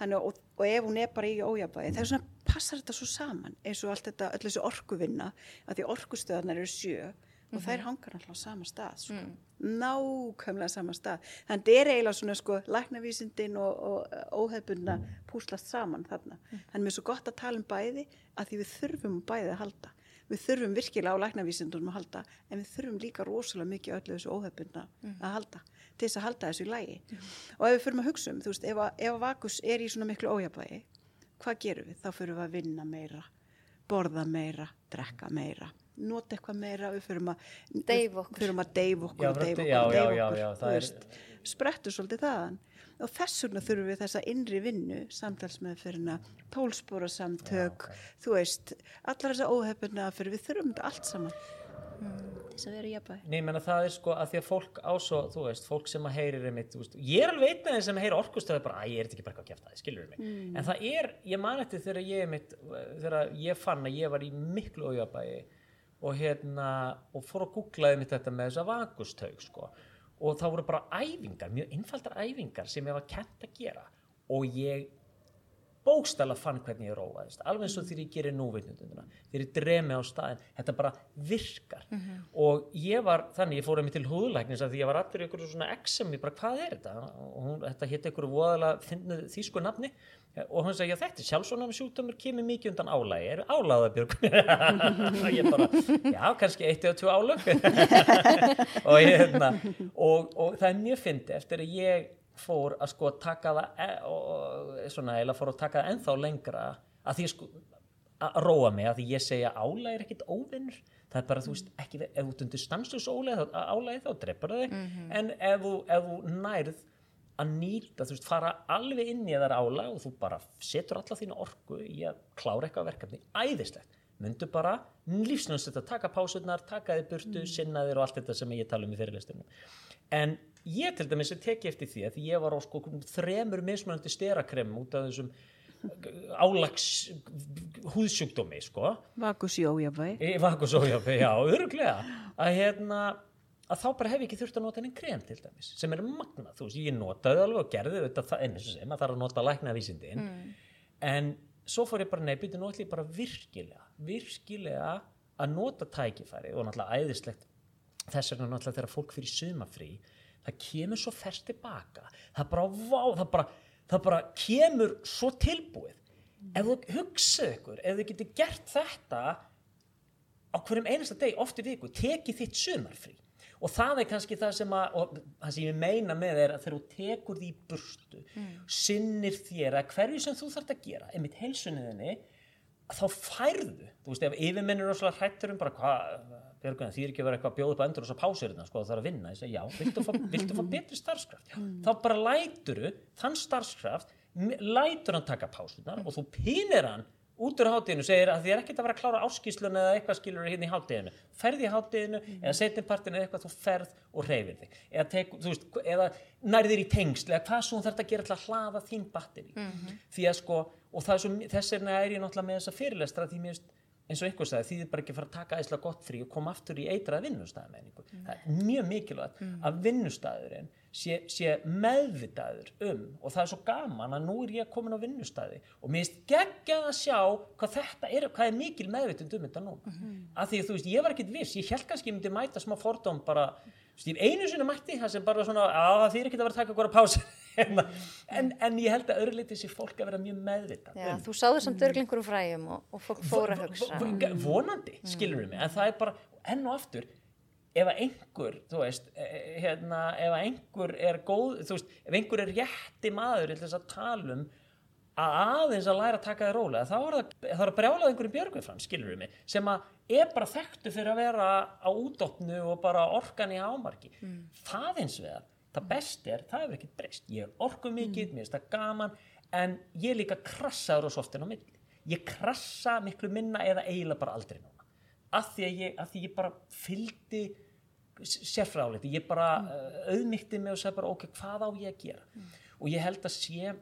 Þannig, og, og ef hún er bara í ójafnvægi þá er svona, passar þetta svo saman eins og allt þetta, öll þessu orkuvinna. Að því orkustöðarnar eru sjö og Mhm. þær hangar alltaf á sama stað sko. Mm. nákvæmlega sama stað þannig þetta er eiginlega svona sko læknavísindin og, og óhefbundna púslast saman þarna þannig mér er svo gott að tala um bæði að því við þurfum bæði að halda við þurfum virkilega á læknavísindunum að halda en við þurfum líka rosalega mikið öllu þessu óhefbundna að halda til þess að halda þessu í lægi og ef við förum að hugsa um, þú veist, ef að, ef að vakus er í svona miklu ójafægi hvað gerum við? Þá förum við að vinna meira borða meira, drekka meira nota eitthvað meira, við förum að Deyfa okkur. deyfa okkur, Já, fyrir- okkur, já, og já, okkur það er- veist, sprettur svolítið þaðan og þess vegna þurfum við þessa innri vinnu samtalsmeðferðina, tólspóra samtök, þú veist allar þessa óhefnuna fyrir við þurfum þetta allt saman þess að vera í jafnvægi Nei, menna það er sko að því að fólk á svo, þú veist, fólk sem að heyrir einmitt, þú veist, ég er alveg einn af þeim sem heyrir orkustöðu bara, að ég er ekki bara eitthvað að kjæfta það, skilur mig. Mm. En það er, ég man eftir þegar ég einmitt, þegar ég fann að ég var í miklu ójöfabægi og hérna, og fór að googlaði mitt þetta með þessa vakustaug, sko. Og það voru bara æfingar, mjög einfaldar æfingar sem ég var kent að gera og ég bókstala fann hvernig ég róaðist alveg eins og þegar ég gerir núvitnunduna þegar ég dremi á staðin, þetta bara virkar. Og ég var þannig, ég fór að mig til húðlæknis að því ég var allur ykkur svona exem, ég bara hvað er þetta? Og hún, þetta hétt ykkur finnu þýsku nafni. Og hún sagði, já þetta er sjálfsvonum sjúkdómur kemur mikið undan álægi, er álæðabjörg *laughs* og ég bara já, kannski eitt eða tvö álög. *laughs* Og, ég, hérna, og, og það er mjög fyndi eftir að ég fór að sko taka það e og svona eða fór að taka það ennþá lengra að því sko að róa mig að því ég segja álæg er ekkit óvinnur það er bara þú veist ekki ef þú tundur stanslust álæg þá dreipar það þig mm -hmm. en ef þú, ef þú nærð að nýta, þú veist, fara alveg inn í þar ála og þú bara setur alla þína orku í að klára eitthvað verkefni æðislegt, myndu bara lífsnöðs þetta, taka pásurnar, taka þið burtu mm. sinnaðir og allt þetta sem ég tala um í fyrirlistunum en ég til dæmis teki eftir því að ég var á sko þremur mismunandi sterakrem út af þessum álags húðsjúkdómi sko. Vakusjójafæ Vakusjójafæ, já, öruglega að hérna að þá bara hef ég ekki þurft að nota henni krem til dæmis sem er magna, þú veist, ég notaði alveg og gerði þetta og sem að það er að nota læknavísindin. Mm. en svo fór ég bara nú ætlum ég bara virkilega virkilega að nota tækifæri og náttúrulega æðislegt. Þess vegna náttúrulega þegar fólk fyrir sumafrí það kemur svo færst tilbaka það bara, vá, það bara það bara kemur svo tilbúið mm. ef þú hugsaðu ykkur ef þú getur gert þetta á hverjum einasta deg, oft í viku tekið þitt sumarfrí og það er kannski það sem að og það sem ég meina með er að þegar þú tekur því burstu mm. sinnir þér að hverju sem þú þarfst að gera einmitt heilsunniðinni þá færðu, þú veist ef yfirmennir er svolítið hrættur um bara hvað Björgun, því er ekki að vera eitthvað að bjóða upp að endur og svo pásir þetta sko, það er að vinna, ég segi já, viltu fá, *laughs* viltu fá betri starfskraft, mm. þá bara læturu þann starfskraft lætur hann taka pásunar og þú pínir hann út úr hátíðinu segir að þið er ekkert að vera að klára áskíslun eða eitthvað skilur hérna í hátíðinu ferði í hátíðinu mm. eða setjumpartinu eða eitthvað þú ferð og reyfir þig eða, tek, veist, eða nærðir í tengsl eða hvað svo þarf að gera til að hlaða þín batteri mm -hmm. því að sko og þess vegna er ég náttúrulega með þessa fyrirlestra því mér veist eins og einhver sagði því þið bara ekki fara að taka æsla gott frí og koma aftur í eitrað vinnustæðamenningu mm. það er mjög mikilvægt mm. að vinnustæðurinn sé, sé meðvitaður um og það er svo gaman að nú er ég komin á vinnustæði og mér finnst geggjað að sjá hvað þetta er, hvað er mikil meðvitund um þetta nú mm. að því að þú veist, ég var ekkit viss ég held kannski ég myndi mæta smá fordóm bara Stýr, einu sinni mætti það sem bara svona að það þýr ekki að vera að taka okkur að pása en, en ég held að öðruleiti sé fólk að vera mjög meðvita Já, um. Þú sáður samt örglingur úr fræjum og, og fólk fóra að hugsa. Vonandi, skilur við mig, en það er bara enn og aftur, ef að einhver þú veist, e, e, hérna ef að einhver er góð, þú veist ef einhver er rétti maður til þess að tala um að aðeins að læra að taka þér rólega þá er það, það er að brjála einhverju björgvið skilur við mig, sem að er bara þekktu fyrir að vera á útdóttnu og bara orkan í ámarki mm. það eins við það, best er það hefur ekkert breyst, ég er orku mikið mm. mér finnst það gaman, en ég líka krassaður og softin á milli ég krassa miklu minna eða eiginlega bara aldrei núna, af því að ég, að því ég bara fylgdi sérfræðáleti, ég bara mm. auðmygti mig og sagði bara ok, hvað á ég að gera mm. og ég held að sé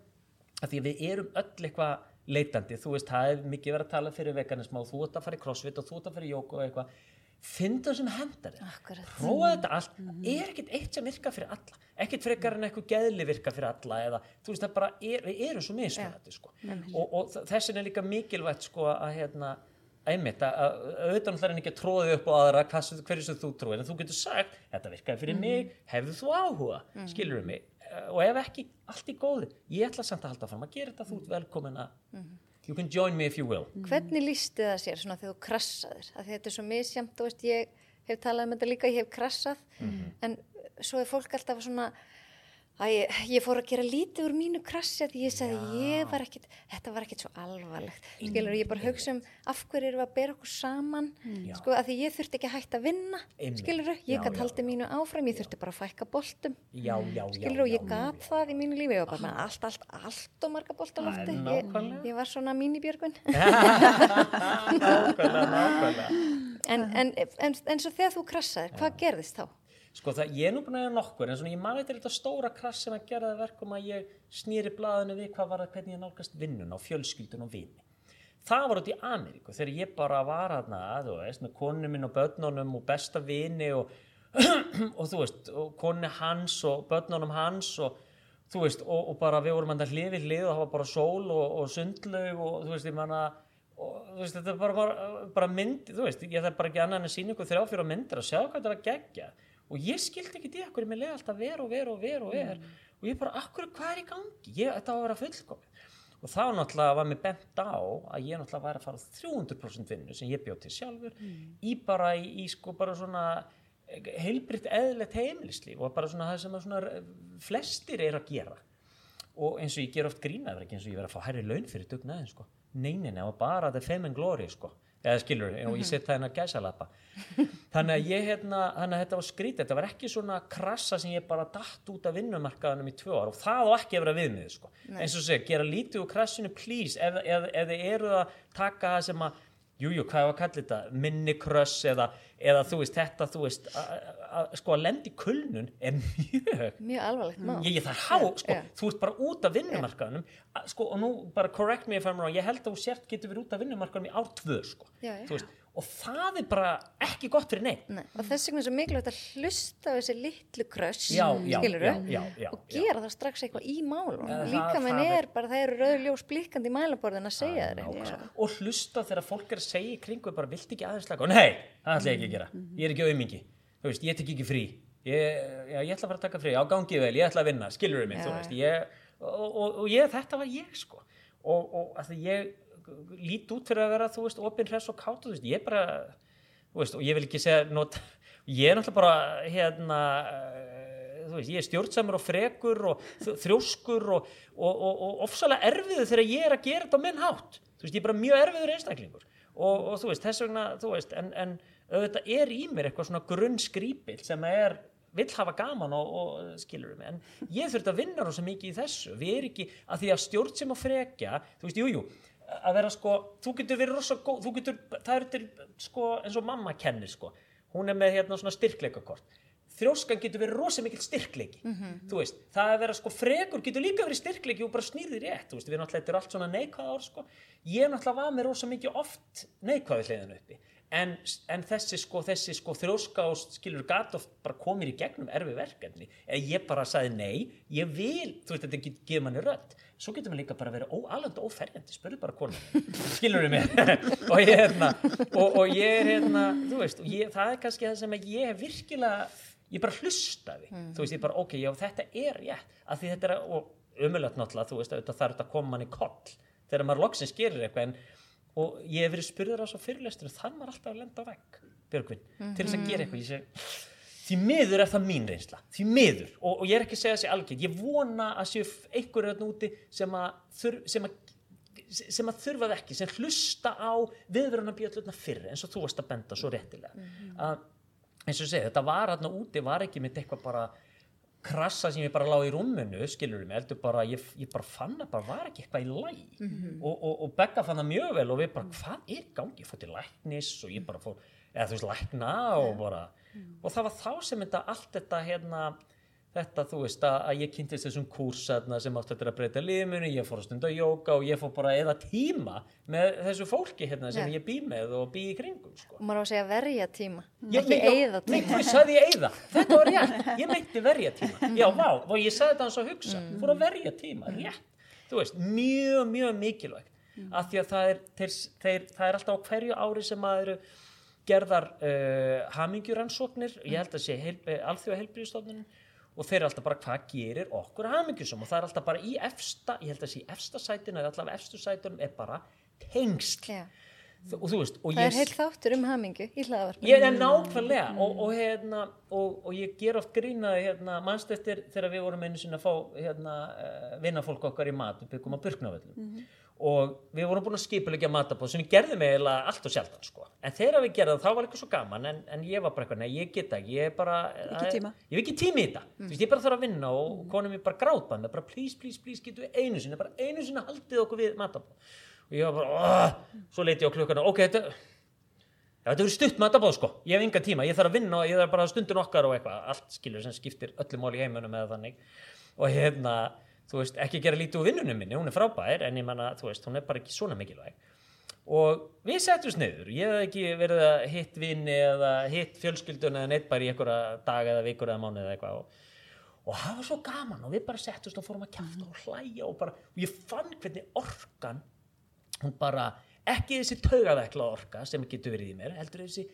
að því að við erum öll eitthvað leitandi, þú veist, það er mikið verið að tala fyrir veganism og þú ert að fara í crossfit og þú ert að fara í jóku og eitthvað. Finn það sem hendar þér. Prófa þetta allt, mm. Er ekkert eitt sem virka fyrir alla, ekkert frekar en eitthvað geðli virka fyrir alla eða þú veist það bara er, við erum svo mismunandi sko. og, og þessin er líka mikilvægt sko að hérna einmitt að auðvitað er ekki að tróða upp á aðra hverju sem þú tróðir en þú getur sagt, þetta virkaði fyrir mm. mig. Hefðu þú áhuga, mm. Skilur mig? Eh, og ef ekki, allt í góði ég ætla samt að halda fram að gera þetta þú ert velkomin að -hmm. you can join me if you will. Hvernig lísti það sér svona þegar þú krassaðir? Að þetta er svo misjamt, þú veist ég hef talað um þetta líka, ég hef krassað. Mm -hmm. en svo er fólk alltaf svona Æ, ég fór að gera lítið úr mínu krassi því ég sagði ég var ekkit, þetta var ekkit svo alvarlegt, skilur, ég bara hugsa um af hverju eru að bera okkur saman, já. sko, að því ég þurfti ekki að hætta að vinna, skilur, ég gæti haldið mínu áfram, ég þurfti bara að fækka boltum, já, já, skilur, og ég gæti það í mínu lífi, ég var bara með allt, allt, allt og marga bolt á lofti, ég, ég var svona mínibjörgun. *laughs* nákvæmlega, nákvæmlega. En, en, en, en svo þegar þú krassaðir, hvað gerðist þá? Sko það, ég er nú búin að gera nokkur en svona ég maður eitthvað stóra krass sem að gera það verkum að ég snýri blaðinu við hvað var það hvernig ég nálgast vinnun á fjölskyldun og vini. Það var út í Ameríku þegar ég bara var aðna, þú veist, með konu minn og börnunum og besta vini og, *clears throat* og þú veist, og konu hans og börnunum hans og þú veist, og, og bara við vorum að hlifið hlið og það var bara sól og, og sundlaug og þú veist, ég manna og þú veist, þetta var bara, bara mynd, þú veist, ég þarf bara ekki annað en að sína ykkur þrjá fyrir myndir að sjá hvað þetta var gegja og ég skildi ekki því að hverju mér leiði alltaf ver og ver og ver og ver mm. og ég bara, akkur, hvað er í gangi? Ég, þetta var að vera fullkomið og þá náttúrulega var mér bent á að ég náttúrulega væri að fara 300% vinnu sem ég bjóð til sjálfur mm. í bara í, í sko bara svona heilbritt eðlegt heimilislíf og bara svona það sem svona flestir er að gera og eins og ég ger oft grínaður ekki eins og ég verð að fá hærri laun fyrir dugnaðin sko neyninni og bara er fem and glory sko eða skilur, og ég set það hérna að gæsa lappa *laughs* þannig að ég hérna þannig að þetta var skrítið, þetta var ekki svona krassa sem ég bara dætt út af vinnumarkaðanum í tvö ár og það á ekki að vera viðmið sko. eins og segja, gera lítið úr krassinu please, ef, ef, ef þið eru að taka það sem að jújú, hvað er að kalla þetta, minnikröss eða, eða þú veist, þetta þú veist, að sko að lendi kulnun er mjög mjög alvarlegt mál. Ég, ég það há, sko, Já. þú ert bara út af vinnumarkaðanum að- sko, og nú bara correct me if I'm wrong ég held að þú sért getur verið út af vinnumarkaðanum í ár tvö, sko, já. þú veist. Og það er bara ekki gott fyrir neitt Nei, og þess vegna er svo mikilvægt að hlusta á þessi litlu kröss og gera það strax eitthvað í málum Ja, það- líka menn er- er bara það eru rauðljós blikkandi í mælaborðin að segja þér eitthvað Nákvæmlega. og hlusta þegar fólk er að segja í kringu bara vilt ekki aðeins slaka og nei, það ætla ég ekki að gera. Ég er ekki auðmingi, þú veist, ég tek ekki frí. Ég, já, ég ætla að fara að taka frí. Á gangið vel, ég ætla að vinna, skilur mig Já, þú veist, ég, og, og, og ég, þetta var ég sko, og, og að ég lít út fyrir að vera, þú veist, opinn hress og kátt, þú veist, ég bara þú veist, og ég vil ekki segja not, ég er náttúrulega bara hérna eh, þú veist, ég er stjórnsamur og frekur og þrjóskur og, og, og, og ofsalega erfiður þegar ég er að gera þetta á minn hátt. Þú veist, ég er bara mjög erfiður einstaklingur. Og, og þú veist, þess vegna, þú veist en, en auðvitað er í mér eitthvað svona grunnskrípil sem er vill hafa gaman og, og skilur mig en ég þurft að vinna rosa mikið í þessu. Við erum ekki, að því að stjórn sem að frekja þú veist, jújú, jú, að vera sko þú getur verið rosa góð, þú getur það er til, sko, eins og mamma kennir sko. Hún er með hérna svona styrkleikakort. Þrjóskan getur verið rosa mikill styrkleiki þú veist, það að vera sko frekur getur líka verið styrkleiki og bara snýrði rétt þú veist, við náttúrulega, þetta er allt svona neikvæða ár sko. Ég náttúrulega var með rosa mikið oft neikvæði hliðan uppi en, en þessi sko, þessi sko þrjóska og skilur gat oft bara komir í gegnum erfi verkefni, eða ég bara sagði nei, ég vil, þú veist, þetta get- gefur manni rödd, svo getur maður líka bara verið óalandi óferjandi, spurðu bara konum *laughs* skilur við mér *laughs* og ég er hérna, og, og ég er hérna þú veist, ég, það er kannski það sem að ég hef virkilega, ég bara hlustaði. Þú veist, ég bara, ok, já, þetta er rétt. Af því þetta er, að- og umöðlega náttúrulega, þú veist, auðvitað þarf þetta að koma manni koll. Þegar maður loksins gerir eitthvað en, og ég hef verið spurður á svo fyrirlestur þann maður alltaf að lenda á vegg Björgvin, til þess að gera eitthvað. Seg, því miður er það mín reynsla því miður, og, og ég er ekki að segja þessi algjörn ég vona að séu einhverju þarna úti sem að, þur, sem að sem að þurfað ekki, sem hlusta á viðverðuna bjöllutna fyrr eins og þú varst að benda svo réttilega. Að, eins og segi, þetta var hérna úti var ekki mitt eitthvað bara krassa sem ég bara lág í rúminu, skilur mig heldur bara, ég, ég bara fann að bara var ekki eitthvað í læg og, og, og Begga fann það mjög vel og við bara, hvað er gangi? Ég fór til læknis og ég bara fór eða þú veist, lækna og bara og það var þá sem þetta, allt þetta hérna, þetta, þú veist, að, að ég kynntist þessum kúrs hérna, sem átt að breyta lífmunu, ég fór að stunda jóka og ég fór bara eða tíma með þessu fólki hérna sem Já. ég bý með og bý í kringum, sko. Og maður á að segja verja tíma. Já, ekki eigða Nei, tíma. þú sagði ég eigða, *laughs* þetta var rétt. Ég meinti verja tíma, já, vá og ég sagði þetta hans að hugsa, fór að verja tíma rétt, þú veist, mjög, mjög mikilvægt. Af því að það er, þeir, þeir, það er alltaf á hverju ári sem að eru gerðar uh, hamingjuransóknir ég held að sé heil, uh, alþjóða heilbríðstofnun og þeir eru alltaf bara hvað gerir okkur hamingjusum og það er alltaf bara í efsta, ég held að sé í efsta sætinu eða allavega efstu sætunum er bara tengsl. Já. og þú veist og það ég er heil þáttur um hamingu í hlaðavarpinu Ég er nákvæmlega og, og, hérna, og, og ég ger oft grínaði hérna, mannst eftir þegar við vorum einu sinni að fá hérna, uh, vinnafólk okkar í mat við byggum á Burknavöllum og við vorum búin að skipulegja matabóð sem við gerðum eiginlega allt og sjaldan sko. en þegar við gerðum þá var eitthvað svo gaman en, en ég var bara eitthvað, nei ég get ekki ég er bara, ég hef ekki tími í þetta mm. ég bara þarf að vinna og konum mér bara grátband bara please, please, please, getum við einu sinni bara einu sinni haldið okkur við matabóð og ég var bara, "Åh." svo leiti ég á klukkana ok, þetta Já, þetta verður stutt matabóð sko, ég hef enga tíma, ég þarf að vinna og ég þarf bara stundin okkar og eitthvað, allt skilur sem skiptir þú veist, ekki gera lítið úr vinnunum minni, hún er frábær en ég menna, þú veist, hún er bara ekki svona mikilvæg. Og við settum sniður, ég hef ekki verið að hitt vinni eða hitt fjölskyldun eða neitt bara í einhverja dag eða vikur eða mánuð eða eitthvað. Og, og það var svo gaman og við bara settumst og fórum að kjafta og hlæja og bara, og ég fann hvernig orkan hún bara, ekki þessi taugavekla orka sem getur verið í mér, heldur þessi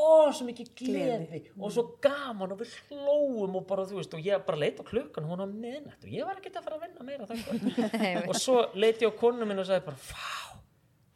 ó, svo mikið gleði. Og svo gaman og við hlóum og bara, þú veist, og ég bara leit á klukkan hún á miðnætt og ég var ekki að fara að vinna meira *laughs* og svo leit ég á konu minn og sagði bara, fá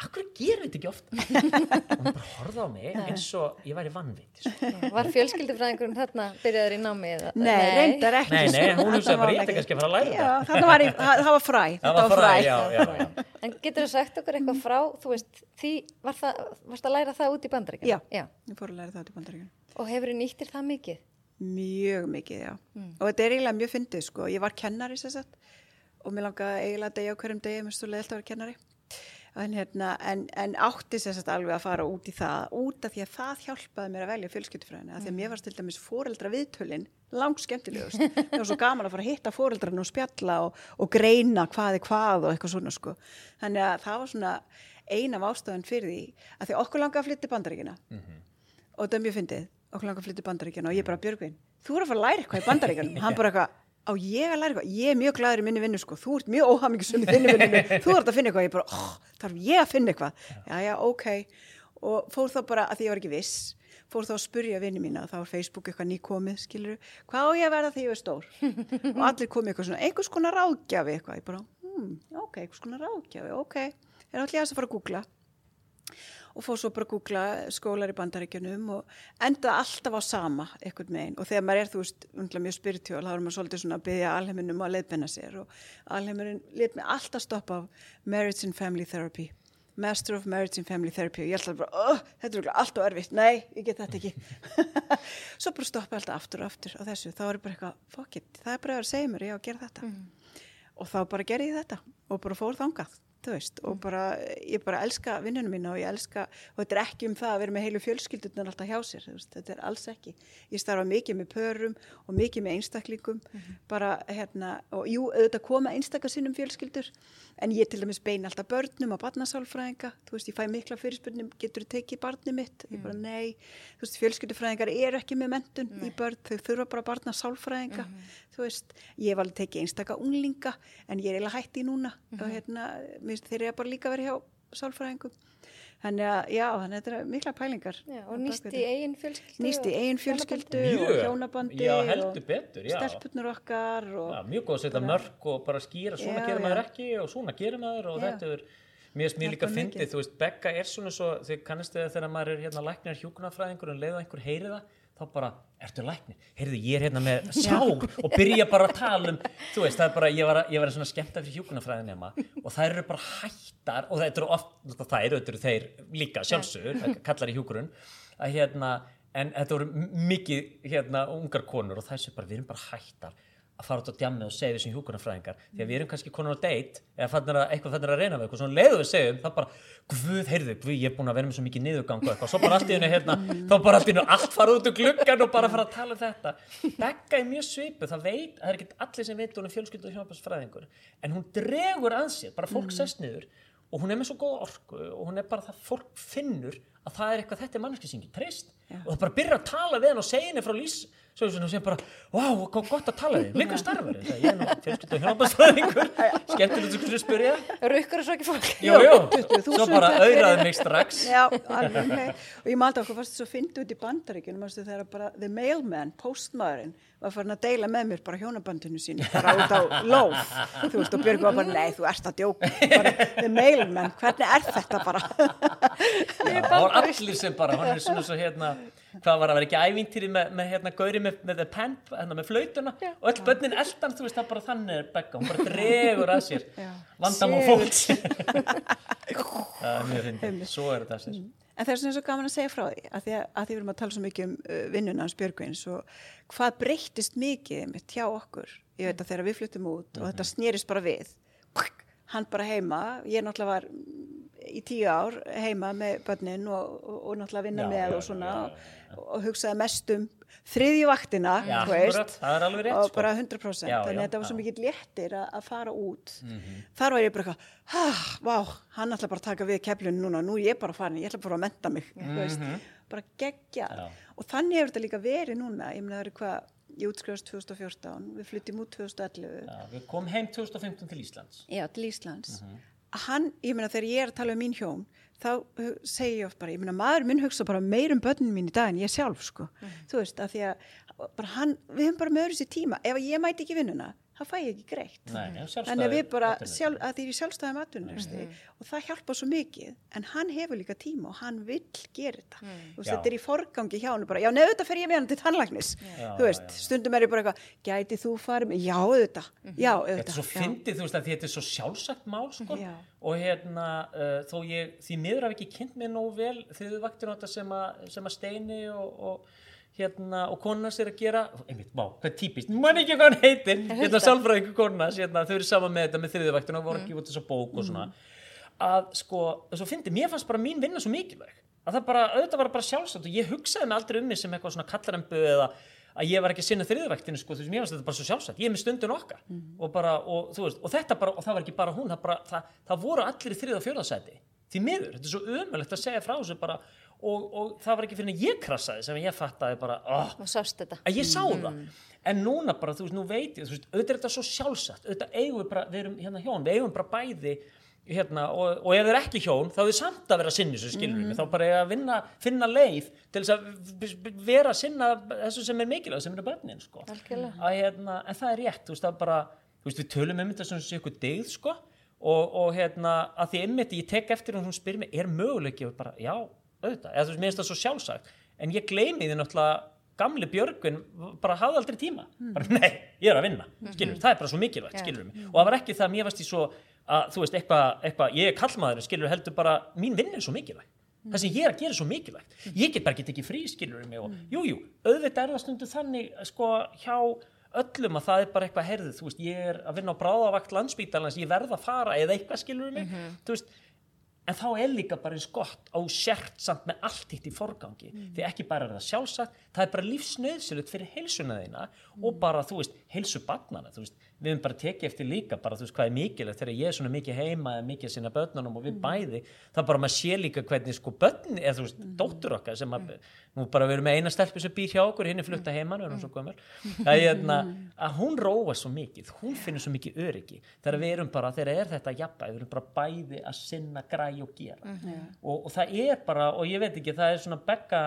akkur gerir þetta ekki ofta og hún bara horfði á mig eins og ég væri vannveit sko. Var fjölskyldufræðingurinn þarna byrjaður í námi? Eða? Nei, reyndar ekki. Nei, nei, hún hugsaði bara, ætti kannski að fara að læra Já, það var, í, það, var fræ. það var fræ, já, já, já. En getur þú sagt okkur eitthvað frá, þú veist, því var það, varst að læra það út í bandaríkjum? Já. Já. Ég fór að læra það út í bandaríkjum. Og hefur þið nýttir það mikið? Mjög mikið, já. Og þetta er eiginlega mjög fyndið, sko. En, hérna, en, en átti sér sagt alveg að fara út í það, út af því að það hjálpaði mér að velja fjölskyldufræðina, af því að mér varst til dæmis fóreldra viðtölin langt skemmtilegust. Það var svo gaman að fara að hitta fóreldrarna og spjalla og, og greina hvað er hvað og eitthvað svona, sko. Þannig að það var svona ein af ástöðan fyrir því, að því okkur langaði að flytta í bandaríkina og þetta er mjög fyndið, okkur langar að flytja í bandaríkjana og ég bara Björgvin, þú er að fara að læra eitthvað í bandaríkjanum hann bara eitthvað, á ég að læra eitthvað. Ég er mjög glæður í minni vinnu sko, þú ert mjög óhamingisum í þinni vinnu, þú ert að finna eitthvað. Ég bara, oh, þarf ég að finna eitthvað? Já, já, ok, og fór þá bara að því ég var ekki viss, fór þá að spurja vinni mína, þá var Facebook eitthvað nýkomið skilur, hvað á ég að verða þegar ég er stór? Og allir komið eitthvað svona, einhvers konar ráðgjafi eitthvað, ég bara, hmm, ok, einhvers konar ráðgjafi, ok, er allir að fara að googla og fór svo bara að googla skólar í bandaríkjunum og enda alltaf á sama einhvern megin og þegar maður er þú veist undla mjög spiritúal þá er maður svolítið svona að byggja alheiminum að leiðbenna sér og alheimurinn lit mig alltaf stoppa á Marriage and Family Therapy Master of Marriage and Family Therapy. Og ég alltaf bara, oh, þetta er örugglega allt og erfitt. Nei, ég get þetta ekki. *laughs* Svo bara stoppa alltaf aftur og aftur á þessu. Þá er bara eitthvað, fuck it, það er bara að segja mér ég á að gera þetta. Og þá bara gerði ég þetta og bara fór þangað þú veist, og bara, ég bara elska vinnunum mína og ég elska, og þetta er ekki um það að vera með heilu fjölskyldunar alltaf hjá sér, veist, þetta er alls ekki. Ég starfa mikið með pörum og mikið með einstaklingum, bara hérna, og jú, auðvitað koma einstakar sinnum fjölskyldur, en ég til dæmis beina alltaf börnum á barnasálfræðinga, þú veist, ég fæ mikla fyrirspurnum, getur þú tekið barnið mitt? Ég bara, nei, þú veist, fjölskyldufræðingar eru ekki með mentun í börn, þau þurfa bara barnasálfræðinga, þú veist, ég hef alveg tekið einstaka unglinga, en ég er eiginlega hætti núna, og hérna, mér finnst þeir eru bara líka verið hjá sálfræðingum þannig að já, þannig að þetta er mikla pælingar Já, og nýst í eigin fjölskyldu? nýst í eigin fjölskyldu og hjónabandi Já, og heldur betur, já. stelpurnur okkar og Já, mjög góð að setja mörg og bara skýra svona Já, gerir já. maður ekki og svona gerir maður og Já. þetta er mér finnst mér líka fyndið, mikið. þú veist, Begga er svona svo, þið kannast þið þegar maður er hérna læknir hjúkunarfræðingur en leiða einhver heyri það þá bara, ertu læknir? Heyrðu, ég er hérna með *laughs* sál og byrja bara að tala um þú veist, það er bara, ég var, ég var svona skemmt af hjúkunarfræðin nema og það eru bara hættar og það eru oft, það eru, þetta eru þeir líka sjálfsögur, kallar í hjúkurun að hérna, en þetta voru mikið hérna ungar konur og þessu bara, við erum bara hættar að fara út á djammi og segja þessum hjúkunarfræðingar því að við erum kannski konur á date eða fannir að eitthvað fannir að reyna við eitthvað svona leiðu við segjum það bara, guð, heyrðu, guð, ég er búin að vera með svo mikið niðurgang og eitthvað, svo bara allt í hennu hérna þá bara allt í hennu allt fara út úr gluggan og bara fara að tala um þetta. Begga er mjög svipu, það veit, það er ekki allir sem veit hún er fjölskyldu og hjálparsfræðingur. En hún dregur að sér, bara fólk sest niður og hún er og er það, að það er er manneski sem og það bara að og wow, hvað gott að tala við líka starfur, ég er nú fjölskyldu og hjálparsfræðingur skemmtilegt að spyrja. Rukkur það svo ekki fólk? Jú, jú, 20.000 svo bara auðraði mig strax. Já, alveg, og ég maldi okkur fast svo fyndi út í bandaríkjunum þegar bara the mailman, postmaðurinn var farin að deila með mér bara hjónabandinu sínu bara út á lóf þú veist og Björg var bara, nei þú ert að djóka. Bara, the mailman, hvernig er þetta bara? Já, það var allir sem bara, hann er svona svo hérna hvað var að vera ekki ævintýri með, með hérna gauri með, með the pen, hérna með flautuna? Og öll börnin eldan, þú veist það bara þannig er begga, hún bara *laughs* dregur að sér vandamál Sér. fólks. *laughs* Það er mjög fyndið, svo er þetta sér En það er svona svo gaman að segja frá því að því að, að því við erum að tala svo mikið um uh, vinnuna hans Björgvins og hvað breyttist mikið mitt hjá okkur. Ég veit að þegar við fluttum út og þetta snerist bara við, hann bara heima, ég náttúrulega var mm, í tíu ár heima með börnin og, og, og náttúrulega vinna Já, með já, og svona. já, já, og, hugsaði mest um þriðju vaktina, Já, veist, rétt, og sko. bara 100%, Já, þannig að þetta var svo mikið léttir að, að fara út. Mhm. Þar var ég bara eitthvað, hann ætla bara að taka við keflinu núna, nú er ég bara farin, ég ætla bara að menta mig, þú veist, bara. Já. Og þannig hefur þetta líka verið núna, ég meina það eru hvað, ég útskrifast 2014, við flytjum út 2011, Já, við komum heim 2015 til Íslands já, til Íslands. Mhm. Að Hann, ég meina þegar ég er að tala um mín hjón, þá uh, segi ég oft bara, ég meina maður minn hugsa bara meir um börnin mín í dag en ég sjálf, sko. Mhm. Þú veist, að því að bara hann, við höfum bara með öðru sér tíma, ef ég mæti ekki vinnuna, það fæ ég ekki greitt. Nei, þannig að við bara, sjálf, að því í sjálfstæðum atvinnuresti og það hjálpa svo mikið en hann hefur líka tíma og hann vill gera þetta. Þú veist, Já. þetta er í forgangi hjá hann bara, já, neðu þetta fer ég með hann til tannlæknis. Já, þú veist, já, já. stundum er ég bara eitthvað gæti þú farið með, já, auðvitað. Já, auðvitað Þetta er svo fyndið, þú veist, að þetta er svo sjálfsagt mál, sko, Já. og hérna, uh, þó ég, því miður hafi ekki kynnt mér nógu vel þriðu vaktina þetta sem, að- sem að Steini og, og hérna, og konas er að gera, einmitt, vá, hvað er típist, man ekki hvað hann heitir, hérna, sálfræðingu konas, hérna, þau eru saman með þetta með þriðu vaktina og voru ekki út þessa bók og svona, að, sko, svo fyndið, mér fannst bara mín vinna svo mikilvæg, að það bara, auðvitað var bara sjálfsagt og ég hugsaði mig aldrei um mig sem eitthvað svona kallarembu eða að ég var ekki að sinna þriðvæktinu sko, þú veist, mér fannst þetta bara svo sjálfsagt, ég er með stundin okkar og bara, og þú veist, og þetta bara, og það var ekki bara hún, það bara, það, það voru allir í þrið og fjóðasæti, því miður, þetta er svo ömulegt að segja frá þessu bara, og, og það var ekki fyrir en ég krassaði sem ég fattaði bara, oh, og að ég sá það. En núna bara, þú veist, nú veit ég veist, auðvitað er þetta svo sjálfsagt. Auðvitað eigum við bara, við erum hérna hjón við eigum bara bæði hérna, og, og ef þeir ekki hjón, þá er þið samt að vera að sinni skilur við, þá bara eiga að vinna, finna leið til þess að vera að sinna þessu sem er mikilvæg, sem eru börnin sko. Að, hérna, en það er rétt, veist, er bara veist, við tölum um þetta sem sé ykkur degð sko, og, og hérna, að því einmitt ég tek eftir hún, hún spyr mig, er möguleiki og bara, já, auðvitað, eða þú veist, mér finnst það svo sjálfsagt. En ég gleymi því náttúrulega gamli Björgvin bara hafði aldrei tíma. Bara nei, ég er að vinna, skilur það er bara svo mikilvægt, skilur og það var ekki það að mér varst í svo að þú veist, eitthvað, eitthvað ég er kallmaður, skilur heldur bara mín vinna er svo mikilvægt það sem ég er að gera er svo mikilvægt. Ég get bara ekki tekið frí, skilur mig og jú, jú, auðvitað er það stundu þannig sko, hjá öllum að það er bara eitthvað herðið, þú veist, ég er að vinna á bráðavakt landsbítalans, ég verð að fara eða eitthvað skilur mig, þú veist en þá er líka bara eins gott á sért samt með allt hitt í forgangi. Því ekki bara er það sjálfsagt, það er bara lífsnöðsilegt fyrir heilsuna þína og bara, þú veist, heilsu barnana þú veist, við höfum bara tekið eftir líka bara, þú veist, hvað er mikilvægt. Þegar ég er svona mikið heima eða mikið sinna börnunum og við bæði það bara maður sé líka hvernig sko börn eða þú veist, dóttur okkar sem að nú bara við erum með eina stelpu sem býr hjá okkur hinn er flutta heima, nú er hún svo gömur að, hérna, *laughs* að hún róa svo mikið hún finnur svo mikið öryggi. Þegar við erum bara, þegar er þetta jafnbæði við erum bara bæði að sinna græ og gera. Og, og það er bara og ég veit ekki, það er svona begga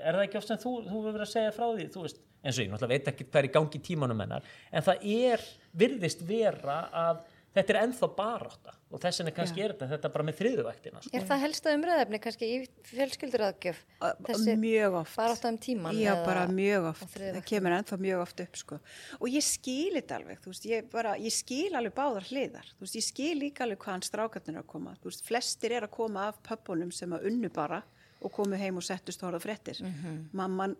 er það ekki oft sem þú, þú verið að segja frá því þú veist, eins og ég náttúrulega veit ekki hvað er í gangi tímanum hennar, en það er virðist vera að þetta er ennþá barátta og þess vegna kannski er þetta þetta bara með þriðuvæktina sko. Er það helsta umræðefni kannski í fjölskylduraðgjöf? Þessi mjög oft barátta um tíman? Já, bara mjög oft, það kemur ennþá mjög oft upp sko. og ég skil þetta alveg, þú veist, ég, bara, ég skil alveg báðar hliðar, þú veist, ég skil líka alveg hvaðan strákarnir er að koma, þú veist, flestir er að koma af pöppunum sem að unnu bara og komu heim og settust og horfða fréttir. Mamman,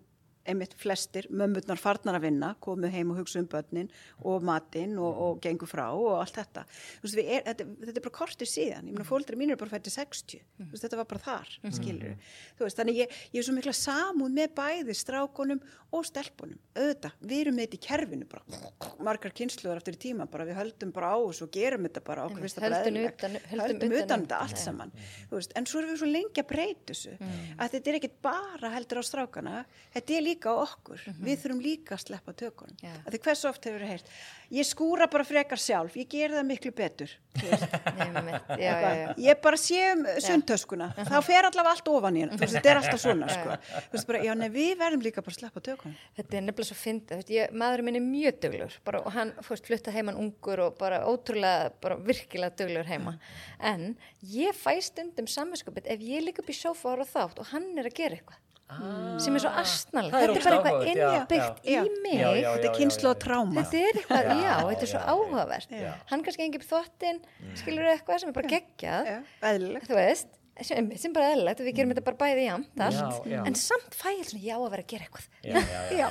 einmitt flestir mömmurnar farnar að vinna, komu heim og hugsa um börnin og matinn og, og gengu frá og allt þetta, veist, er, þetta, þetta er bara kortir síðan, ég meina fóldri mín er bara fættið 60, þú veist, þetta var bara þar skilur, þú veist, þannig ég, ég er svo mikla samúð með bæði strákonum og stelpunum, auðvitað, við erum með þetta í kerfinu bara, margar kynsluðar eftir tíma bara, við höldum bara á þessu og gerum þetta bara okkur finnst það bara utan- höldum utan utan um þetta allt saman en svo erum við svo lengi að breyta þessu að þetta er ekkit bara heldur á strákana. Þetta er líka á okkur. Við þurfum líka að sleppa tökunum. Já. að því hversu oft hefur heyrt ég skúra bara frekar sjálf, ég ger það miklu betur. *laughs* Einmitt, já, já, já. ég bara sé um sundtöskuna þá fer allavega allt ofan í henn þú veist, þetta er alltaf svona sko. veist, bara, já, nei, við verðum líka bara að sleppa tökunum. Þetta er nefnilega svo fyndið, maðurinn minn er mjög duglur bara, og hann fórst flutta heimann ungur og bara ótrúlega, bara virkilega duglur heima. En ég fæ stundum samvinskupið ef ég líka horfa á þátt og hann er að gera eitthvað sem er svo. Það er Þetta er bara eitthvað já, innbyggt já. í mig. Já, já, þetta er kynslu og tráma Þetta er eitthvað, já, þetta er svo áhugavert. Já. Hann kannski engið upp þvottin, skilur eitthvað sem er bara geggjað Já, þú veist, sem, sem bara eðlilegt og við gerum þetta bara bæði jæmt allt, Já, já. en samt fæ ég svona já að vera að gera eitthvað. Já, já,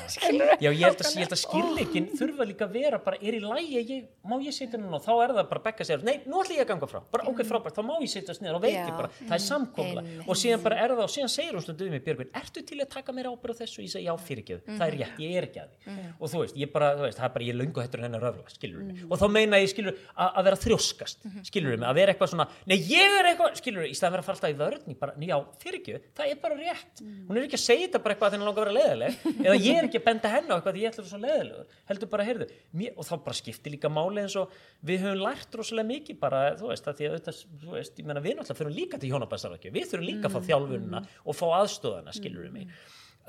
*laughs* ég held að, að skýrleikin þurfa líka að vera bara, er í lægi, ég, má ég setja núna? Og þá er það bara bekka sér, nei, nú ætlum ég að ganga frá. Bara ok, frábært, þá má ég setja niður og veit ég bara það er samkomla Einmitt. og síðan bara er það og síðan segir hún stundum við Björgvin, ertu til að taka mér ábyrð á þessu? Ég segi já, fyrirgeðu, það er rétt, ég er ekki að því. Og þú veist, ég bara, veist, það er bara ég löngu hættur en hennar röfla, skilur mig. Og þá meina ég, skilur, að að vera þrjóskast skilur mig, að vera eitthvað svona, nei, ég er eitthvað skilur í staðan vera að fara alltaf í vörn ég bara, já, fyrirgeðu, það er bara rétt. Hún er ekki að segja þetta bara eitthvað að henni langar að vera leðileg *laughs* eða ég er ekki að benda henni á eitthvað því ég ætla að vera svo leðilegur, heldur bara, heyrðu mér, og þá bara skiptir líka máli eins og við höfum lært rosalega mikið bara, þú veist, að því að auðvitað, þú veist, ég meina við náttúrulega fyrir líka til hjónabæstarvækju, við þurfum líka að fá þjálfunina og fá aðstöðana, skilur við mig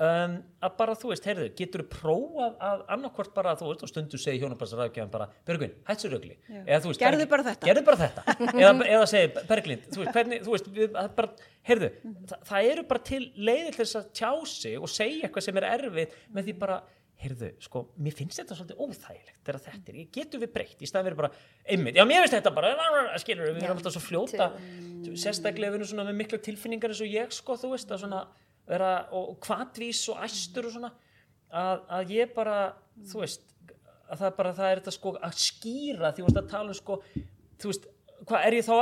um, að bara þú veist, heyrðu, getur þú prófað að annarkvort bara, þú veist, og stundu segi hjónabarsraðgjöfum bara, Bergvin, hætt sér rögli eða þú veist, Gerðu Berglind- bara þetta. gerðu bara þetta. *laughs* Eða, eða segi, Berglind, þú veist, hvernig þú veist, við, að bara, heyrðu, það, það eru bara til leiðir til þess að tjá sig og segja eitthvað sem er erfið með því bara heyrðu, sko, mér finnst þetta svolítið óþægilegt þegar þetta er, getur við breytt? Í staðan verið bara, einmitt, já, mér finnst þetta bara skilur, við erum alltaf svo fljóta sérstaklega við erum svona með mikla tilfinningar eins og ég, sko, þú veist, að svona vera, og kvatvís og æstur og svona, að, að ég bara þú veist, að það er bara það er þetta sko að skýra því að tala um sko, þú veist, hvað er ég þá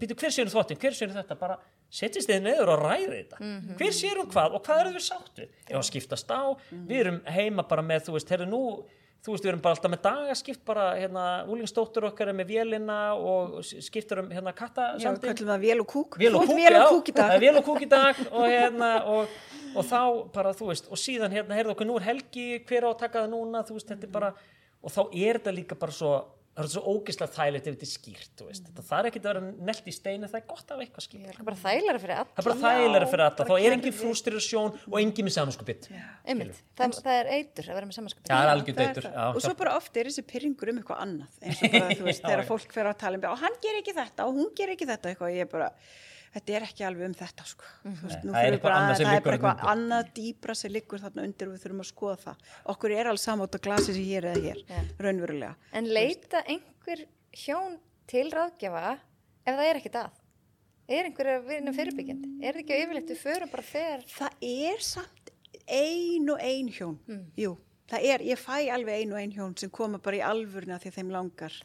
býtu hver sér um þvottin, hver sér um þetta? Bara setjist þið niður og ræði þetta. Hver sér um hvað og hvað eru við sátt við ef að skiptast á, við erum heima bara með, þú veist, heyrðu nú þú veist, við erum bara alltaf með dagaskipt bara, hérna, úlingsdóttur okkar er með vélina og skiptur um, hérna, Já, kattasandi kallum það vél og kúk. vél og kúk, vél og já, kúk í dag. vél og kúk í dag og, hérna, og, og þá bara þú veist og síðan hérna, heyrðu okkur, nú er helgi hver á að taka það núna, þú veist, þetta er bara og þá er þetta líka bara svo það er svo ógislega þægilegt ef þetta er skýrt þú veist, þetta þarf ekki að vera nelt í steinu það er gott af eitthvað skýrt. Ég er bara þægilega fyrir alla. það er bara þægilega fyrir alla, þá er engin frústrasjón og engin með samanskupið það, það er eitur að vera með það er Það er það. og svo bara oft er þessi pyrringur um eitthvað annað eins og bara þú veist *laughs* þegar fólk fer að tala um og hann ger ekki þetta og hún ger ekki þetta eitthvað ég er bara þetta er ekki alveg um þetta sko. Þú veist, Nei, það er eitthvað bara annað að- sem liggur eitthvað annað dýbra sem liggur þarna undir og við þurfum að skoða það okkur er alls samátt að glasi sér hér eða hér Já. raunverulega En leita einhver hjón til ráðgjafa ef það er ekkit að? Er einhver að vinna fyrirbyggjandi? Er það ekki yfirleitt við förum bara þegar? það er samt ein og ein hjón jú, það er, ég fæ alveg ein og ein hjón sem koma bara í alvörna því þeim langar.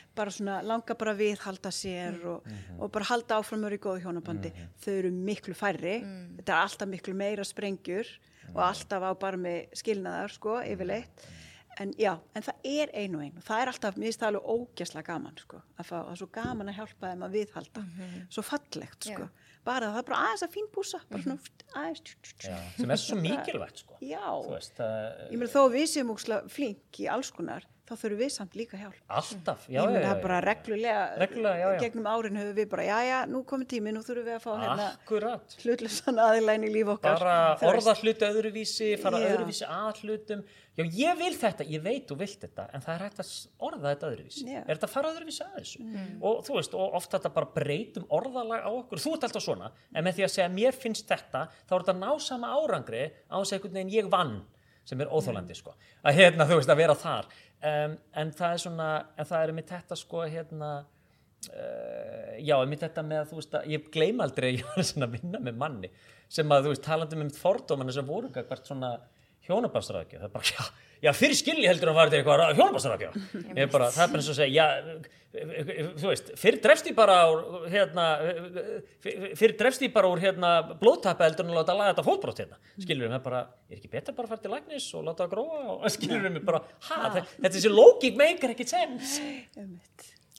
Er bara svona langar bara að viðhalda sér og, og bara halda áfram að vera í góðu hjónabandi. Þau eru miklu færri. Þetta er alltaf miklu meira sprengjur og alltaf á bara með skilnaðar sko, yfirleitt. En já, en það er ein og ein. Það er alltaf, mér finnst það alveg ógæslega gaman sko, að fá, það er svo gaman að hjálpa þeim að viðhalda, svo fallegt sko, bara það er bara aðeins að fínbúsa bara svona aðeins tjú. Já, sem er svo mikilvægt sko. *laughs* Veist, uh, ég meina þó að við séum úkslega flink í alls konar, þá þurfum við samt líka hjálp. Alltaf já, ég meina það er bara reglulega, Reglulega, já, já. gegnum árin höfum við bara, já já, nú komið tími, nú þurfum við að fá hérna akkurat. hlutlösan aðilæn í líf okkar. Bara orða hluti öðruvísi fara öðruvísi að hlutum já ég vil þetta, ég veit þú vilt þetta en það er hægt að orða þetta öðruvísi. Já. er þetta að fara öðruvísi að þessu? Og þú veist, og ofta þetta bara breytum orðalag á okkur, þú ert alltaf svona en með því að segja mér finnst þetta þá er þetta ná sama árangri á þess að einhvern veginn ég vann sem er óþólandi sko. Að hérna þú veist að vera þar. Um, en það er svona, en það er mitt þetta sko hérna Uh, já, einmitt þetta með að þú veist að ég gleym aldrei að ég var svona að vinna með manni sem að þú veist talandum um fordómanu sem voru hvert svona hjónabarsraðgjöf það er bara, já, já fyrir skilji heldur að var þetta eitthvað er bara, það er bara eins og að segja já, þú veist, fyrir drefst ég bara úr hérna, fyrir drefst ég bara úr hérna blóðtappa heldur en að láta laga þetta fótbrótt hérna. Skilur við með bara, er ekki betra bara að fara til læknis og láta það gróa og *laughs* skilur við bara ha, þetta þessi lógík meikar ekki sens.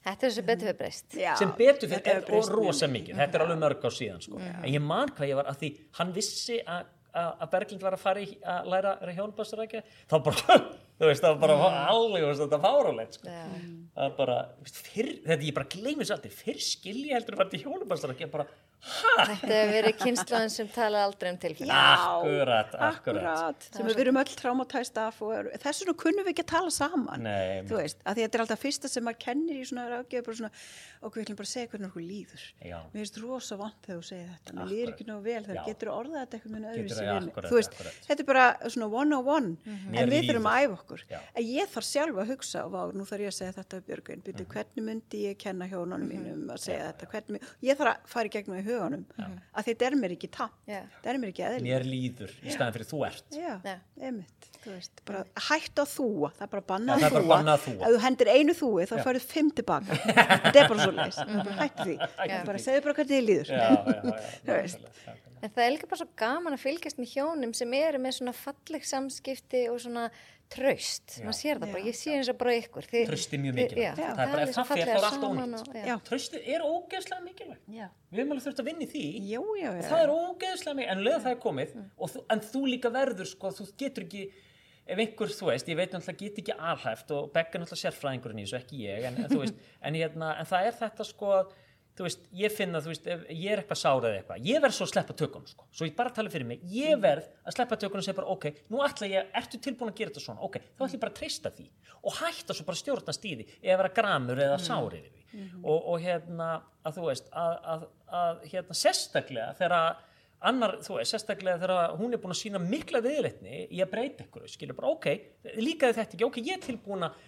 Þetta er þessi betur við breyst. Sem betur og breyst mjög rosa mikið. þetta er alveg mörg á síðan sko. en ég man hvað ég var að því hann vissi að að Berglind var að fara í að læra hjónbastarækja þá bara, þú veist, það var bara alveg, þú veist, þetta fárulegt sko. Já. það er bara, fyrr, þetta ég bara gleymi svo aldrei, fyrr skilji heldur að til hjónbastarækja bara, Þetta hefur verið kynnslóðin sem tala aldrei um tilfæð. Já, Akkurat, akkurat. sem við erum öll traumatæst af og þess vegna kunnum við ekki að tala saman Nei, þú veist, að því þetta er alltaf fyrsta sem maður kennir í svona ráðgjöf bara svona, og við ætlum bara að segja hvernig okkur líður Já. mér finnst rosa vant þegar þú segir þetta mér líður ekki nógu vel, þegar getur orðað þetta eitthvað þú veist, akkurat. þetta er bara svona one on one en við þurfum að æfa okkur Já. en ég þarf sjálf að hugsa, vá, nú þarf ég að segja þetta við Björgvin, byrju, hvernig myndi ég kenna hjónunum mínum að segja þetta, hvernig ég þarf að fara í gegnum í huganum að þetta er mér ekki tamt, Já. þetta er mér ekki eðlilegt mér líður í staðin fyrir þú ert Já, Já. einmitt, þú veist, bara hætt að þúa, það er bara bannað það að er bara þúa, bannað að þúa. ef þú hendir einu þúi þá færðu fimm tilbaka, *laughs* þetta er bara svo leis, hættu því, Já. bara segðu bara hvernig þið líður. já, já, já, *laughs* Þú veist. nákvæmlega, nákvæmlega. En það er líka bara svo gaman að fylgjast með hjónum sem eru með svona falleg samskipti og svona traust. Já. Maður sér það bara, Já. ég sé eins og bara ykkur. Trausti er mjög mikilvægt. já, Það er bara- ef það fer, þá er allt ónýtt. já. Já. Traustið er ógeðslega mikilvægt Já. við höfum alveg þurft að vinna í því Jú, já, já. það er ógeðslega mikið, en leða það er komið og þú, en þú líka verður, sko, þú getur ekki ef einhver, þú veist, ég veit náttúrulega get ekki alhæft og Begga er náttúrulega sérfræðingurinn í þessu, ekki ég en, en þú veist, *laughs* en, hérna, en það er þetta sko að þú veist, ég finna, þú veist, ég er eitthvað sárað eða eitthvað, ég verð svo að sleppa tökunum sko. svo ég bara tala fyrir mig, ég verð að sleppa tökunum og segja bara, ok, nú ætla ég, ertu tilbúin að gera þetta svona, ok, þá ætla ég bara að treysta því og hætta svo bara að stjórna stíði eða vera gramur eða sár yfir því. Og, og hérna, að þú veist að, að, að hérna, sérstaklega þegar annar, þú veist, sérstaklega þegar hún er búin að sína mikla viðrætni í að breyta ykkur, skilur bara, ok, líkaði þetta ekki, ok, ég er tilbúin að,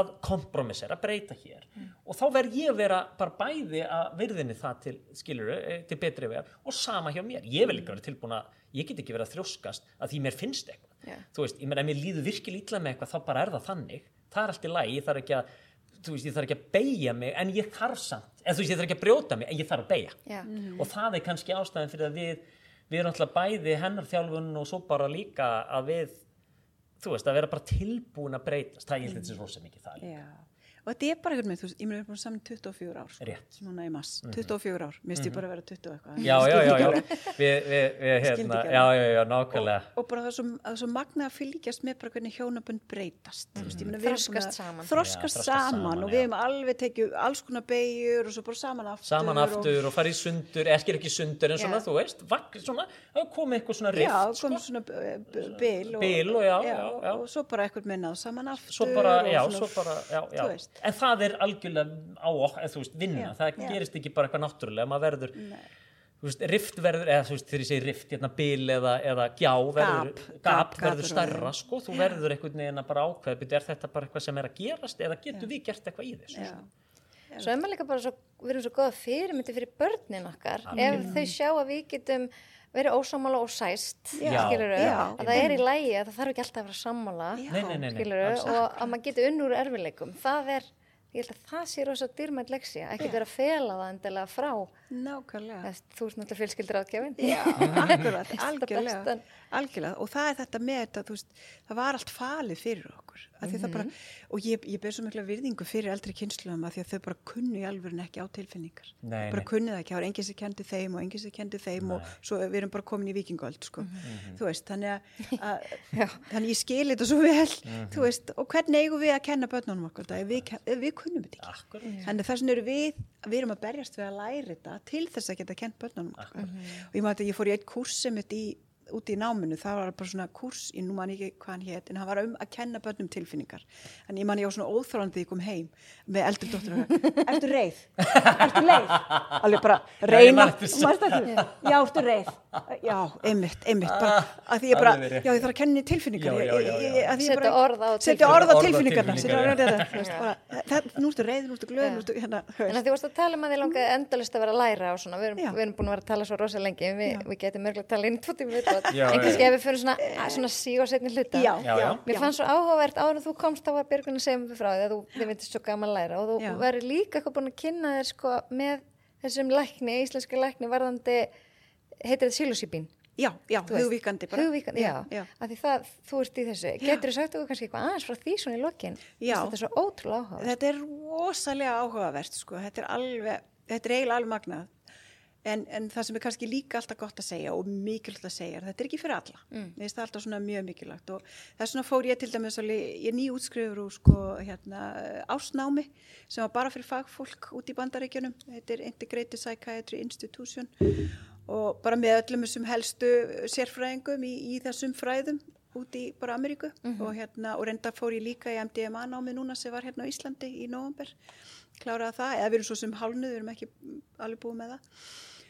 að kompromissera, að breyta hér. Og þá verð ég að vera bara bæði að virðinni það til, skilur til betri vegar og sama hjá mér, ég vil líka vera tilbúin að, ég get ekki verið að þrjóskast að því mér finnst eitthvað, Já. þú veist, ég meina, ef mér líður virkilega illa með eitthvað, þá bara er það þannig, það er allt í lagi, ég þarf ekki að þú veist, ég þarf ekki að beigja mig en ég þarf samt, eða þú veist, ég þarf ekki að brjóta mig en ég þarf að beigja Já. og það er kannski ástæðan fyrir að við við erum alltaf bæði hennar þjálfun og svo bara líka að við þú veist, að vera bara tilbúin að breytast það er svo sem ekki það Já. Og þetta er bara einhvern veginn, þú veist, ég meina við erum búin saman 24 ár, sko, núna í mass, 24 ár, mér stið bara að vera 20 og eitthvað. já, já, já, já, við, við, hérna, já, já, já, nákvæmlega og bara það er svo, magna að fylgjast með bara hvernig hjónabönd breytast mm veist, ég meina, við erum Þroskast saman. Já, þroskast þroskast saman, saman, og já. við hefum alveg tekið alls konar beigur og svo bara saman aftur saman og, aftur og fara í sundur ekki ekki sundur en svona, Já. þú veist vak, svona, það komið eitthvað svona já, rift kom sko. svona b- b- bil og, Bil og já, já, já. og svo bara eitthvað minnað saman aftur en það er algjörlega á okkur, þú veist, vinna. Já, það já. gerist ekki bara eitthvað náttúrulega, maður verður Nei. þú veist, rift verður, eða þú veist, þegar ég segi rift hérna bil eða, eða gjá verður, Gap. gap, Gap verður stærra sko, þú verður einhvern veginn að bara byrju, er þetta bara eitthvað sem er að gerast eða getur við gert eitthvað í þessu? Já, Svo er maður líka bara svo, við erum svo góða fyrirmyndi fyrir börnin okkar. Ef þau sjá að við getum verið ósámála og sæst Já, skilur já. að það er í lægi að það þarf ekki alltaf að vera sammála Já. nei, nei, nei, nei, skilur alls ekki. og að maður getur unnur erfileikum það er, ég held að það sé rosa dýrmætt leksja, ekki vera að fela það endilega frá, nákvæmlega. Þess, þú ert náttúrulega fjölskyldur áðgjafin Já, *laughs* akkurat, algjörlega, algjörlega. Og það er þetta með þetta, veist, það var allt falið fyrir okkur, af því það bara og ég, ég ber svo mikla virðingu fyrir eldri kynsluðum að því að þau bara kunnu í alvörin ekki á tilfinningar, Nei, bara nei. kunnu það ekki. Það var enginn sem kendi þeim og enginn sem kendi þeim og svo við erum bara komin í vikingöld sko. þú veist, þannig að, að *laughs* þannig ég skil þetta svo vel. Þú veist, og hvernig eigum við að kenna börnunum okkur þetta, ef við, ken- ef við kunnum þetta ekki Akkurat. Þannig þess vegna eru við, við erum að berjast við að læra þetta til þess að geta kent börnunum. Og ég maður að ég fór í eitt kurs sem mitt í, úti í náminu, það var bara svona kurs, ég nú man ekki hvað hann hétt, en hann var um að kenna börnum tilfinningar. En ég man ég á svona þegar ég kom heim með eldri dóttur og ertu reið? Ertu leið? Alveg bara reyna, eftir eftir já, ertu reið? Já, einmitt, einmitt, bara að því ég bara, já, ég þarf að kenna tilfinningar. Setja bara- orð á Setja tilfinningar. orð á Orð á tilfinningarna. tilfinningar, Setja orð á já. þetta, þú veist, bara, það- Nú ertu reið, nú ertu glöð, nú ertu hérna, þú En að því varst að tala um að þið langaði endalist að vera að læra og svona, við erum, Já. við erum búin að vera að tala svo rosa lengi, við, við getum mörgulega að tala inn í tvo viðbót, Já, en kannski ef við fyrir svona, að- svona sí og setni hluta. Já, Já. Mér fannst svo áhugavert áður en þú komst þá var Björgun að segja mér frá því að þú, þið veitir svo gaman að læra og þú verður líka eitthvað búin að kynna þér sko með þessum lækni, íslenska lækni varðandi, heitir þetta sílusíbín? Já, já, hugvíkandi bara. Hugvíkandi, já, já. Af því það, þú ert í þessu. Getur þú sagt okkur kannski eitthvað aðeins frá því svona í lokin? Þetta er svo ótrúlega áhugavert. Þetta er rosalega áhugavert, sko. Þetta er alveg, þetta er eiginlega alveg magnað. En, en það sem er kannski líka alltaf gott að segja og mikilvægt að segja, er þetta er ekki fyrir alla. Mm. Það alltaf svona mjög mikilvægt og þess vegna fór ég til dæmis alveg, ég er nýjútskrifur úr sko hérna ásnámi sem var bara fyrir fagfólk út í bandaríkjunum, þetta er Integrated Psychiatry Institution og bara með öllum þessum helstu sérfræðingum í, í þessum fræðum út í bara Ameríku. Og hérna og reynda fór ég líka í MDMA námi núna sem var hérna á Íslandi í november kláraði það, eða við erum svo sem hálnuð við erum ekki alveg búið með það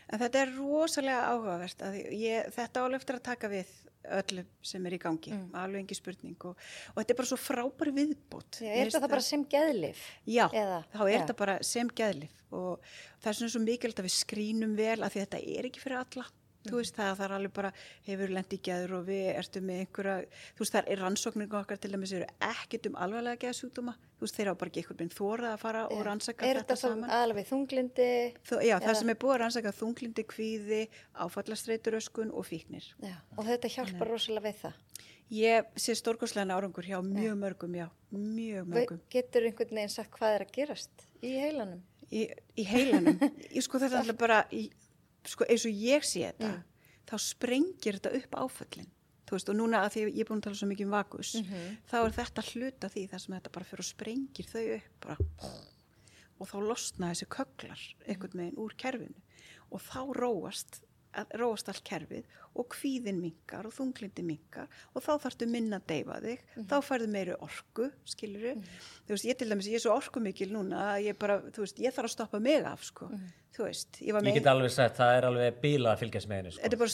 en þetta er rosalega áhugavert að ég, þetta álega eftir að taka við öllu sem er í gangi, alveg engi spurning og, og þetta er bara svo frábæri viðbót. Já, er þetta bara sem geðlif? Já, Eða, þá er þetta bara sem geðlif og það er svona svo mikilvægt að við skrínum vel að því þetta er ekki fyrir alla þú veist það, það er alveg bara hefur lendi í geður og við ertum með einhverja þú veist það er rannsóknir okkar til dæmis eru ekkert um alvarlega geðsjúkdóma þú veist þeir á bara ekki einhvern veginn þórað að fara og rannsaka Er þetta þetta saman alveg þunglindi? Þó, já, það sem er búið að rannsaka þunglindi, kvíði, áfallastreituröskun og fíknir. Já. Og þetta hjálpar rosalega við það? Ég sé stórkoslegan árangur hjá mjög mörgum, já, mjög mörgum. Getur einhvern veginn sagt hvað er að gerast í heilanum? Í, í heilanum, *laughs* ég sko þetta alltaf bara, í, sko eins og ég sé þetta, þá sprengir þetta upp áföllin. Veist, og núna að því ég er búin að tala svo mikið um vakus, þá er þetta hluta því þar sem þetta bara fyrir og sprengir þau upp bara. og þá losna þessi köglar einhvern veginn úr kerfinu og þá róast róast allt kerfið og kvíðin mingar og þunglindi mingar og þá þarfstu minna að deyfa þig, mm -hmm. þá færðu meiri orku, skiluru mm -hmm. þú veist, ég til dæmis, ég er svo orku mikil núna að ég bara, þú veist, ég þarf að stoppa mig af, sko mm -hmm þú veist ég, ég get alveg sagt, það er alveg bíla að fylgjast með henni sko. þetta er bara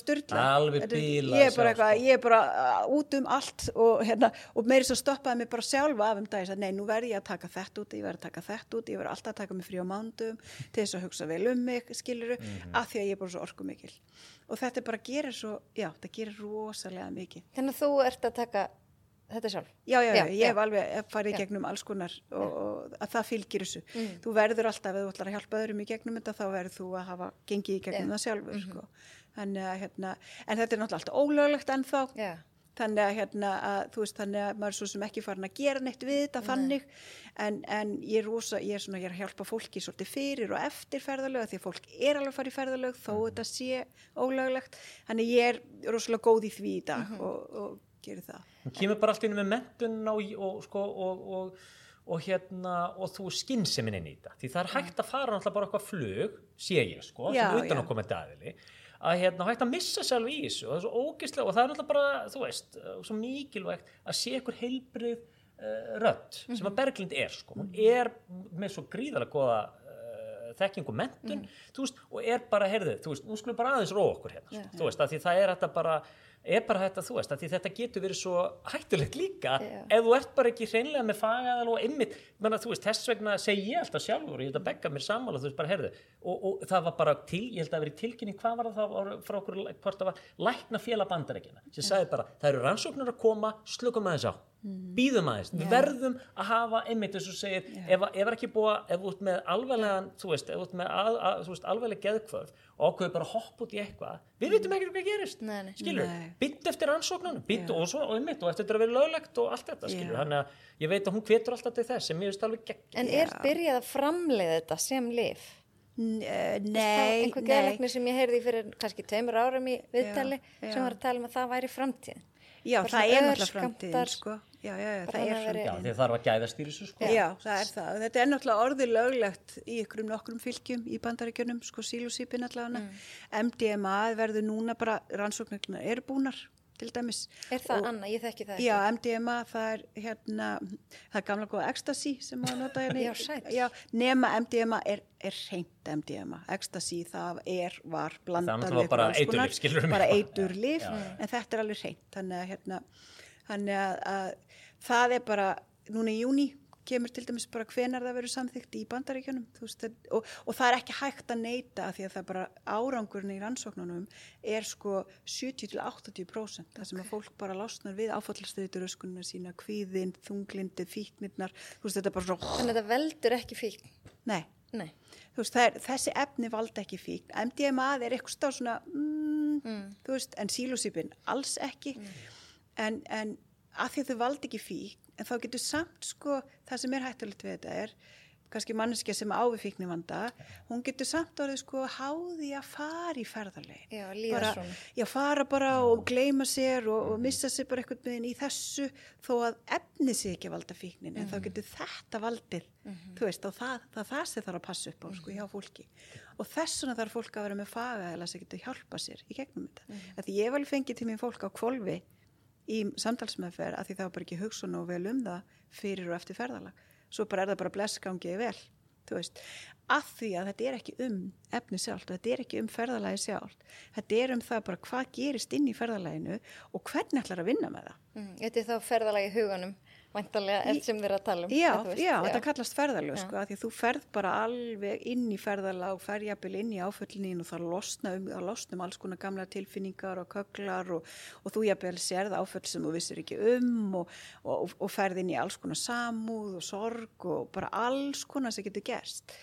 bíla ég er bara, eitthvað, sko. ég er bara uh, út um allt og, hérna, og meiri svo stoppaði mig bara sjálfa af um dag, ég sagði, nei, nú verð ég að taka þetta út ég verð að taka þetta út, ég verð alltaf að taka mig frí á mándum til þess að hugsa vel um mig skiluru, mm -hmm. af því að ég er bara svo orku mikil og þetta bara gerir svo, já, það gerir rosalega mikið Þannig að þú ert að taka þetta sjálf? Já, já, já, ég hef alveg farið í gegnum alls konar og, og að það fylgir þessu. Mm. Þú verður alltaf, ef þú ætlar að hjálpa öðrum í gegnum þetta, þá verður þú að hafa gengið í gegnum yeah. það sjálfur, mm -hmm. sko. Þannig að, hérna, en þetta er náttúrulega alltaf ólöglegt ennþá, yeah. Þannig að, hérna, að, þú veist, þannig að maður er svo sem ekki farin að gera neitt við þetta Nei. þannig, en, en ég er rosa, ég er svona, ég er að hjálpa fólki svolítið fyrir og eftir ferðalög, því að fólk er alveg að fara í ferðalög þó mm. þetta sé ólöglegt, þannig ég er rosalega góð í því í dag -hmm. og, og gerir það. Hún kemur bara alltaf inn með mentun og, og, sko, og, og hérna, þú skynnseminn inn í þetta því það er hægt að fara náttúrulega bara eitthvað flug sé ég sko, já, sem utan koma þetta aðili að hérna hægt að missa sjálf í þessu og það er svo ógislega og það er náttúrulega bara þú veist, svo mikilvægt að sé ykkur heilbrið uh, rödd mm -hmm. sem að mhm. Berglind er sko, hún er með svo gríðarlega goða uh, þekking og mentun, mm. þú veist, og er bara, heyrðu, þú veist, nú skulum bara aðeins ró okkur hérna, yeah. þú veist, að því það er þetta bara er bara þetta þú veist, því þetta getur verið svo hættulegt líka yeah. ef þú ert bara ekki hreinlega með fagaðal og ymmit, menna þú veist, þess vegna segi ég alltaf sjálfur, ég held að begga mér saman og þú veist bara, herðu, og, og það var bara til ég held að það verið tilkynning, hvað var það frá okkur, hvort það var, lækna félag bandarækina sem sagði bara, það eru rannsóknir að koma slukum aðeins á Mm. Býðum aðeins, yeah. verðum að hafa einmitt eins og segir, yeah. ef, ef er ekki búa ef út með alveglegan þú veist, ef út með að, að, þú veist, alvegleg geðkvöð og ákveður bara að hoppa út í eitthvað við mm. veitum ekki hvað gerist, nei, nei. skilur bytt eftir ansóknunum, bytt yeah. og svo og einmitt og eftir þetta að vera löglegt og allt þetta, skilur þannig að ég veit að hún kvetur alltaf til þess sem ég veist alveg gegn En er byrjað að framleiða þetta sem lif? Eh, nei, einhver geðleikni sem ég heyrði fyrir kannski tveimur árum í viðtali sem var að tala um að það væri framtíð Já, það er náttúrulega framtíðin sko. Já, já, já, það er framtíðin. Já, þið þarf að gæðast í þessu sko. Já, það er það. Þetta er náttúrulega orðið löglegt í ykkurum nokkrum fylgjum í bandaríkjunum, sko sílusípin allavega. Mm. MDMA verður núna bara, rannsóknarkluna eru búnar til dæmis. Er það og, Anna? Ég þekki það ekki. Já, MDMA, það er hérna, það er gamla góða ecstasy sem maður nota hérna. já, sætt. Já, nema MDMA er, er reynd MDMA. Ecstasy, það er, var blandað við bara eiturlif, skilur við. Bara eiturlif, en þetta er alveg reynd. Þannig að, hérna, þannig að, að það er bara, núna í júni kemur til dæmis bara hvenar það verður samþygt í bandaríkjunum veist, og, og það er ekki hægt að neyta því að það bara árangurinn í rannsóknunum er sko 70-80% það sem að fólk bara lásnar við áfallastöðuturöskununa sína, kvíðin, þunglindi, fíknirnar veist, svo... Þannig að það veldur ekki fíkn? Nei, Nei. Veist, er, þessi efni valda ekki fíkn MDMA er eitthvað svona mm, mm. en sílusýpin alls ekki mm. En, en að því að þau valda ekki fíkn en þá getur samt sko það sem er hættulegt við þetta er kannski manneskja sem áfíkni vanda hún getur samt orðið sko háði að fara í ferðarlegin já, bara, já, fara bara og gleima sér og, og missa sér bara eitthvað með henni í þessu þó að efni sér ekki að valda fíknin mm -hmm. en þá mhm. getur þetta valdið mm -hmm. þú veist og það, það, það sé þarf að passa upp á sko hjá fólki og þessuna þarf fólk að vera með faga eða þess að getur hjálpa sér í gegnum þetta mm -hmm. því ég vel fengið til mín fólk á kvolvi í samtalsmeðferð að því það var bara ekki hugsun og vel um það fyrir og eftir ferðalag. Svo bara er það bara blessgangið vel að því að þetta er ekki um efni sjálft og þetta er ekki um ferðalagi sjálft. Þetta er um það bara hvað gerist inn í ferðalaginu og hvernig ætlar að vinna með það. Mm, Þetta er þá ferðalagi huganum Væntalega eftir sem við erum að tala um. Já, veist, já, já, þetta kallast ferðalög sko, því þú ferð bara alveg inn í ferðalag og ferjabili inn í áföllinni og það losna um, það losna um alls konar gamla tilfinningar og köklar og, og þú jafnvel sérð áföll sem þú vissir ekki um og, og, og ferð inn í alls konar samúð og sorg og bara alls konar sem getur gerst.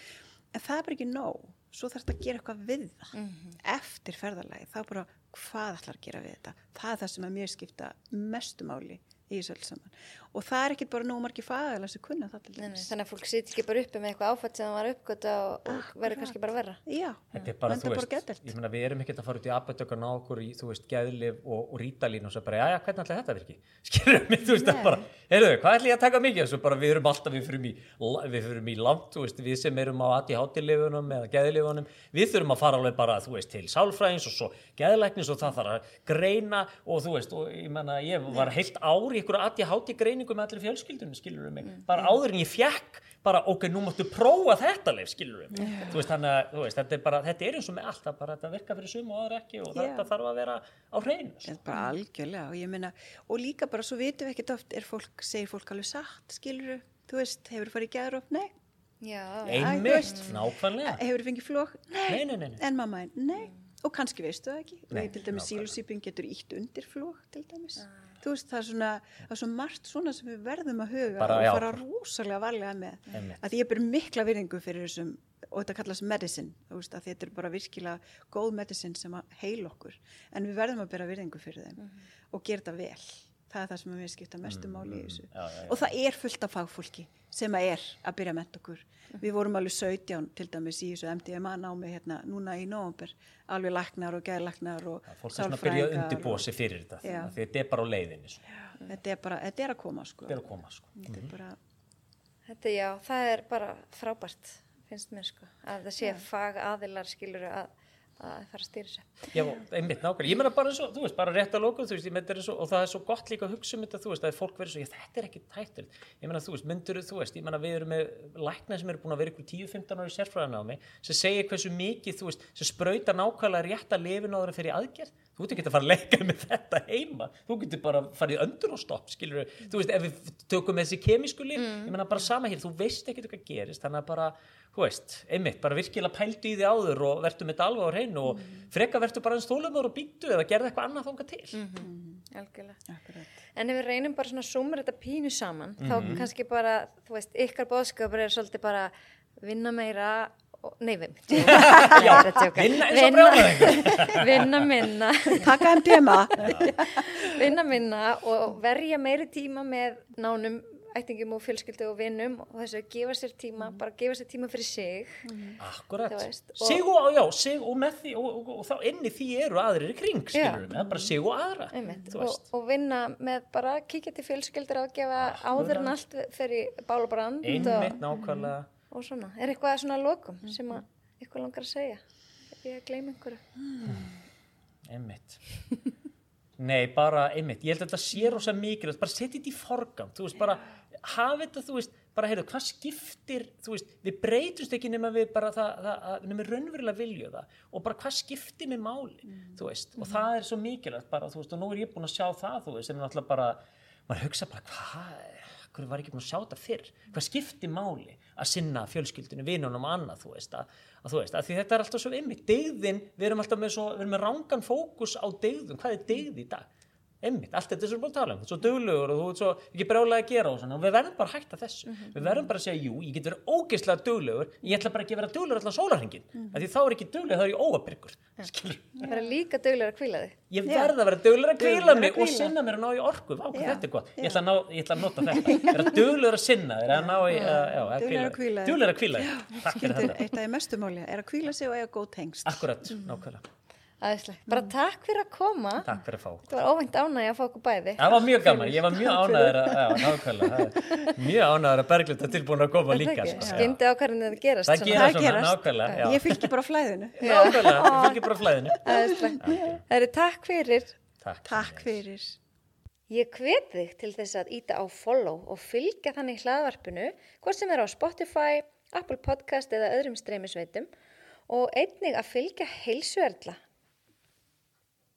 En það er bara ekki nóg. Svo þarf þetta að gera eitthvað við það mm -hmm. eftir ferðalagi. Það er bara hvað ætlar að gera við þetta. Það er það sem að mér skipta mestumáli í þessu öll saman og það er ekki bara nóg margi fagæla sem kunna það til Nei, nei, dæmis þannig að fólk sýt ekki bara uppi með eitthvað áfætt sem það var uppgöta og, og verður kannski bara verra. já, Þetta er bara, þú veist, ég meina við erum ekkert að fara út í og ná okkur í, þú veist, geðlif og, og rítalín og svo bara, já, já, hvernig ætla þetta virki? *laughs* Skilur mig, þú veist, það bara, heyrðu, hvað ætla ég að taka mikið? Svo bara við erum alltaf, við fyrum í, við fyrum í langt, þú veist, við sem erum á ADHD-lifunum eða geðlifunum, við þurfum að fara alveg bara, þú veist, til sálfræðins og svo geðlæknis og það þarf að greina og þú veist, og ég meina, ég var heilt ár í ykkur ADHD-greiningu með allir fjölskyldunum, skilur mig, bara áður en ég fjekk bara ok, nú máttu prófa þetta leif, skilur við mig, þú veist, þannig að þú veist, þetta er bara, þetta er eins og með allt, það bara, þetta virka fyrir sum og aðra ekki og Já. þetta þarf að vera á hreinu, sko. Þetta er bara algjörlega og ég meina, og líka bara svo vitum við ekkert oft, er fólk, segir fólk alveg satt, skilur þú veist, hefur farið í gæðróf, nei, Já, einmitt, veist. nákvæmlega. hefur fengið flók, nei, nei, nei, nei, nei. en mamma nei, og kannski veistu það ekki, til dæmis sílusýping getur ítt undir flók til dæmis, þú veist, það er svona, það er svo margt svona sem við verðum að huga Bara, og já. fara rosalega varlega með, Einmitt. að ég ber mikla virðingu fyrir þessum, og þetta kallast medicine, þú veist, að þetta er bara virkilega góð medicine sem að heil okkur, en við verðum að bera virðingu fyrir þeim og gera þetta vel, það er það sem við skipta mestu máli í þessu já, já, já. og það er fullt af fagfólki sem að er að byrja menta okkur við vorum alveg 17 til dæmis í þessu MDMA námi hérna núna í nóvember alveg læknar og geðlæknar og fólk er svona að byrja að undirbúa sig fyrir þetta, Já. því þetta er bara á leiðinni, sko. þetta er bara, þetta er að koma sko þetta er að koma, sko. þetta er bara, þetta já, það er bara frábært, finnst mér sko, að það sé fag aðilar skilur að, að fara að stýra þessu. Já, einmitt nákvæmlega, ég meina bara eins og, þú veist, bara rétt að lókum, þú veist, ég meina þetta er svo, og það er svo gott líka að hugsa um þetta, þú veist, að fólk verður svo, já, þetta er ekki tættur, ég meina, þú veist, myndur, þú veist, ég meina, við erum með lækna sem eru búin að vera ykkur 10-15 ári sérfræðanámi, sem segir hversu mikið, þú veist, sem sprauta nákvæmlega rétt að lifin áður fyrir aðgerð, þú ert ekki að fara að leika með þetta heima, þú getur bara farið í öndur og stopp, skilur þú veist, ef við tökum þessi kemísku líf, ég meina bara sama hér, þú veist ekki hvað gerist, þannig að bara, þú veist, einmitt, bara virkilega pældu í því áður og verður með þetta alveg á hreinu og freka verður bara eins þólumur og býttu eða gerði eitthvað annað þangað til. Akkurat. En ef við reynum bara svona að sumra þetta pínu saman, Mhm. þá kannski bara, þú veist, ykkar bóðskapur er svolítið bara vinna meira, nei, við, *laughs* Já, vinna eins og brjálæðingur. vinna minna, taka MDMA *laughs* vinna minna og verja meiri tíma með nánum ættingum og fjölskyldu og vinnum og þessu gefa sér tíma, bara gefa sér tíma fyrir sig. Akkurat, veist, og- sig og, já, sig og með því og, og, og, þá inni því eru aðrir í kring, skilur við, er bara sig og aðra, Einmitt, þú og, og vinna með bara að kíkja til fjölskyldur að gefa áður en allt fyrir bál og brand Einmitt og, nákvæmlega, og svona. Er eitthvað svona lokum sem að ykkur langar að segja? Ef ég að gleyma einhverju. einmitt. Nei, bara einmitt, ég held að þetta sé rosa mikilvægt, bara setja þetta í forgang, þú veist, bara hafa þetta, þú veist, bara heyrðu, hvað skiptir, þú veist, við breytumst ekki nema við bara það, það að- nema við raunverulega vilju það. Og bara hvað skiptir með máli, þú veist, og það er svo mikilvægt bara, þú veist, og nú er ég búin að sjá það, þú veist, sem er náttúrulega bara, maður hugsa bara, hvað, hverju var ekki búin að sjá þetta fyrr, hvað skiptir máli að sinna fjölskyldinu, vinunum og annað, þú veist, að, að þú veist, að þetta er alltaf svo ymmið, degðin, við erum alltaf með svo, við erum með rángan fókus á degðum, hvað er degð í dag? Einmitt, allt þetta sem við búin að tala um, þú ert svo duglegur og þú ert svo ekki brjálega að gera og svona. Og við verðum bara að hætta þessu, við verðum bara að segja jú, ég get verið ógeðslega duglegur, ég ætla bara ekki að vera duglegur allan sólarhingin, mm. því þá er ekki duglegur, þá er ég óabyrgur, skilur, Vera líka duglegur að kvíla þig. ég verð að vera duglegur að kvíla mig og sinna mér að ná í orku, vá, hvað Já. þetta er gott, ég ætla að, ná, ég ætla að nota þetta, *laughs* vera duglegur að sinna þér, að ná í, uh, já, að hvíla þig. Þetta, Æðislega. Bara takk fyrir að koma. takk fyrir að fá. Það var óvænt ánægi að fá okkur bæði. Það var mjög gaman, ég var mjög *laughs* ánæður að, já, nákvæmlega, það er mjög ánæður að Berglind er tilbúin að koma líka. Já. Skyndi ákvarðin að gerast. Það svona. gera Það svona, gerast. nákvæmlega, já. ég fylgir bara flæðinu *laughs* Nákvæmlega, við fylgjum bara flæðinu. Æðislega. Það eru takk fyrir. Takk. takk fyrir Ég hvet þig til þess að íta á follow og fylgja þannig hlaðvarpinu, hvort sem er á Spotify, Apple Podcast eða öðrum streymisveitum og einnig að fylgja heilsuerla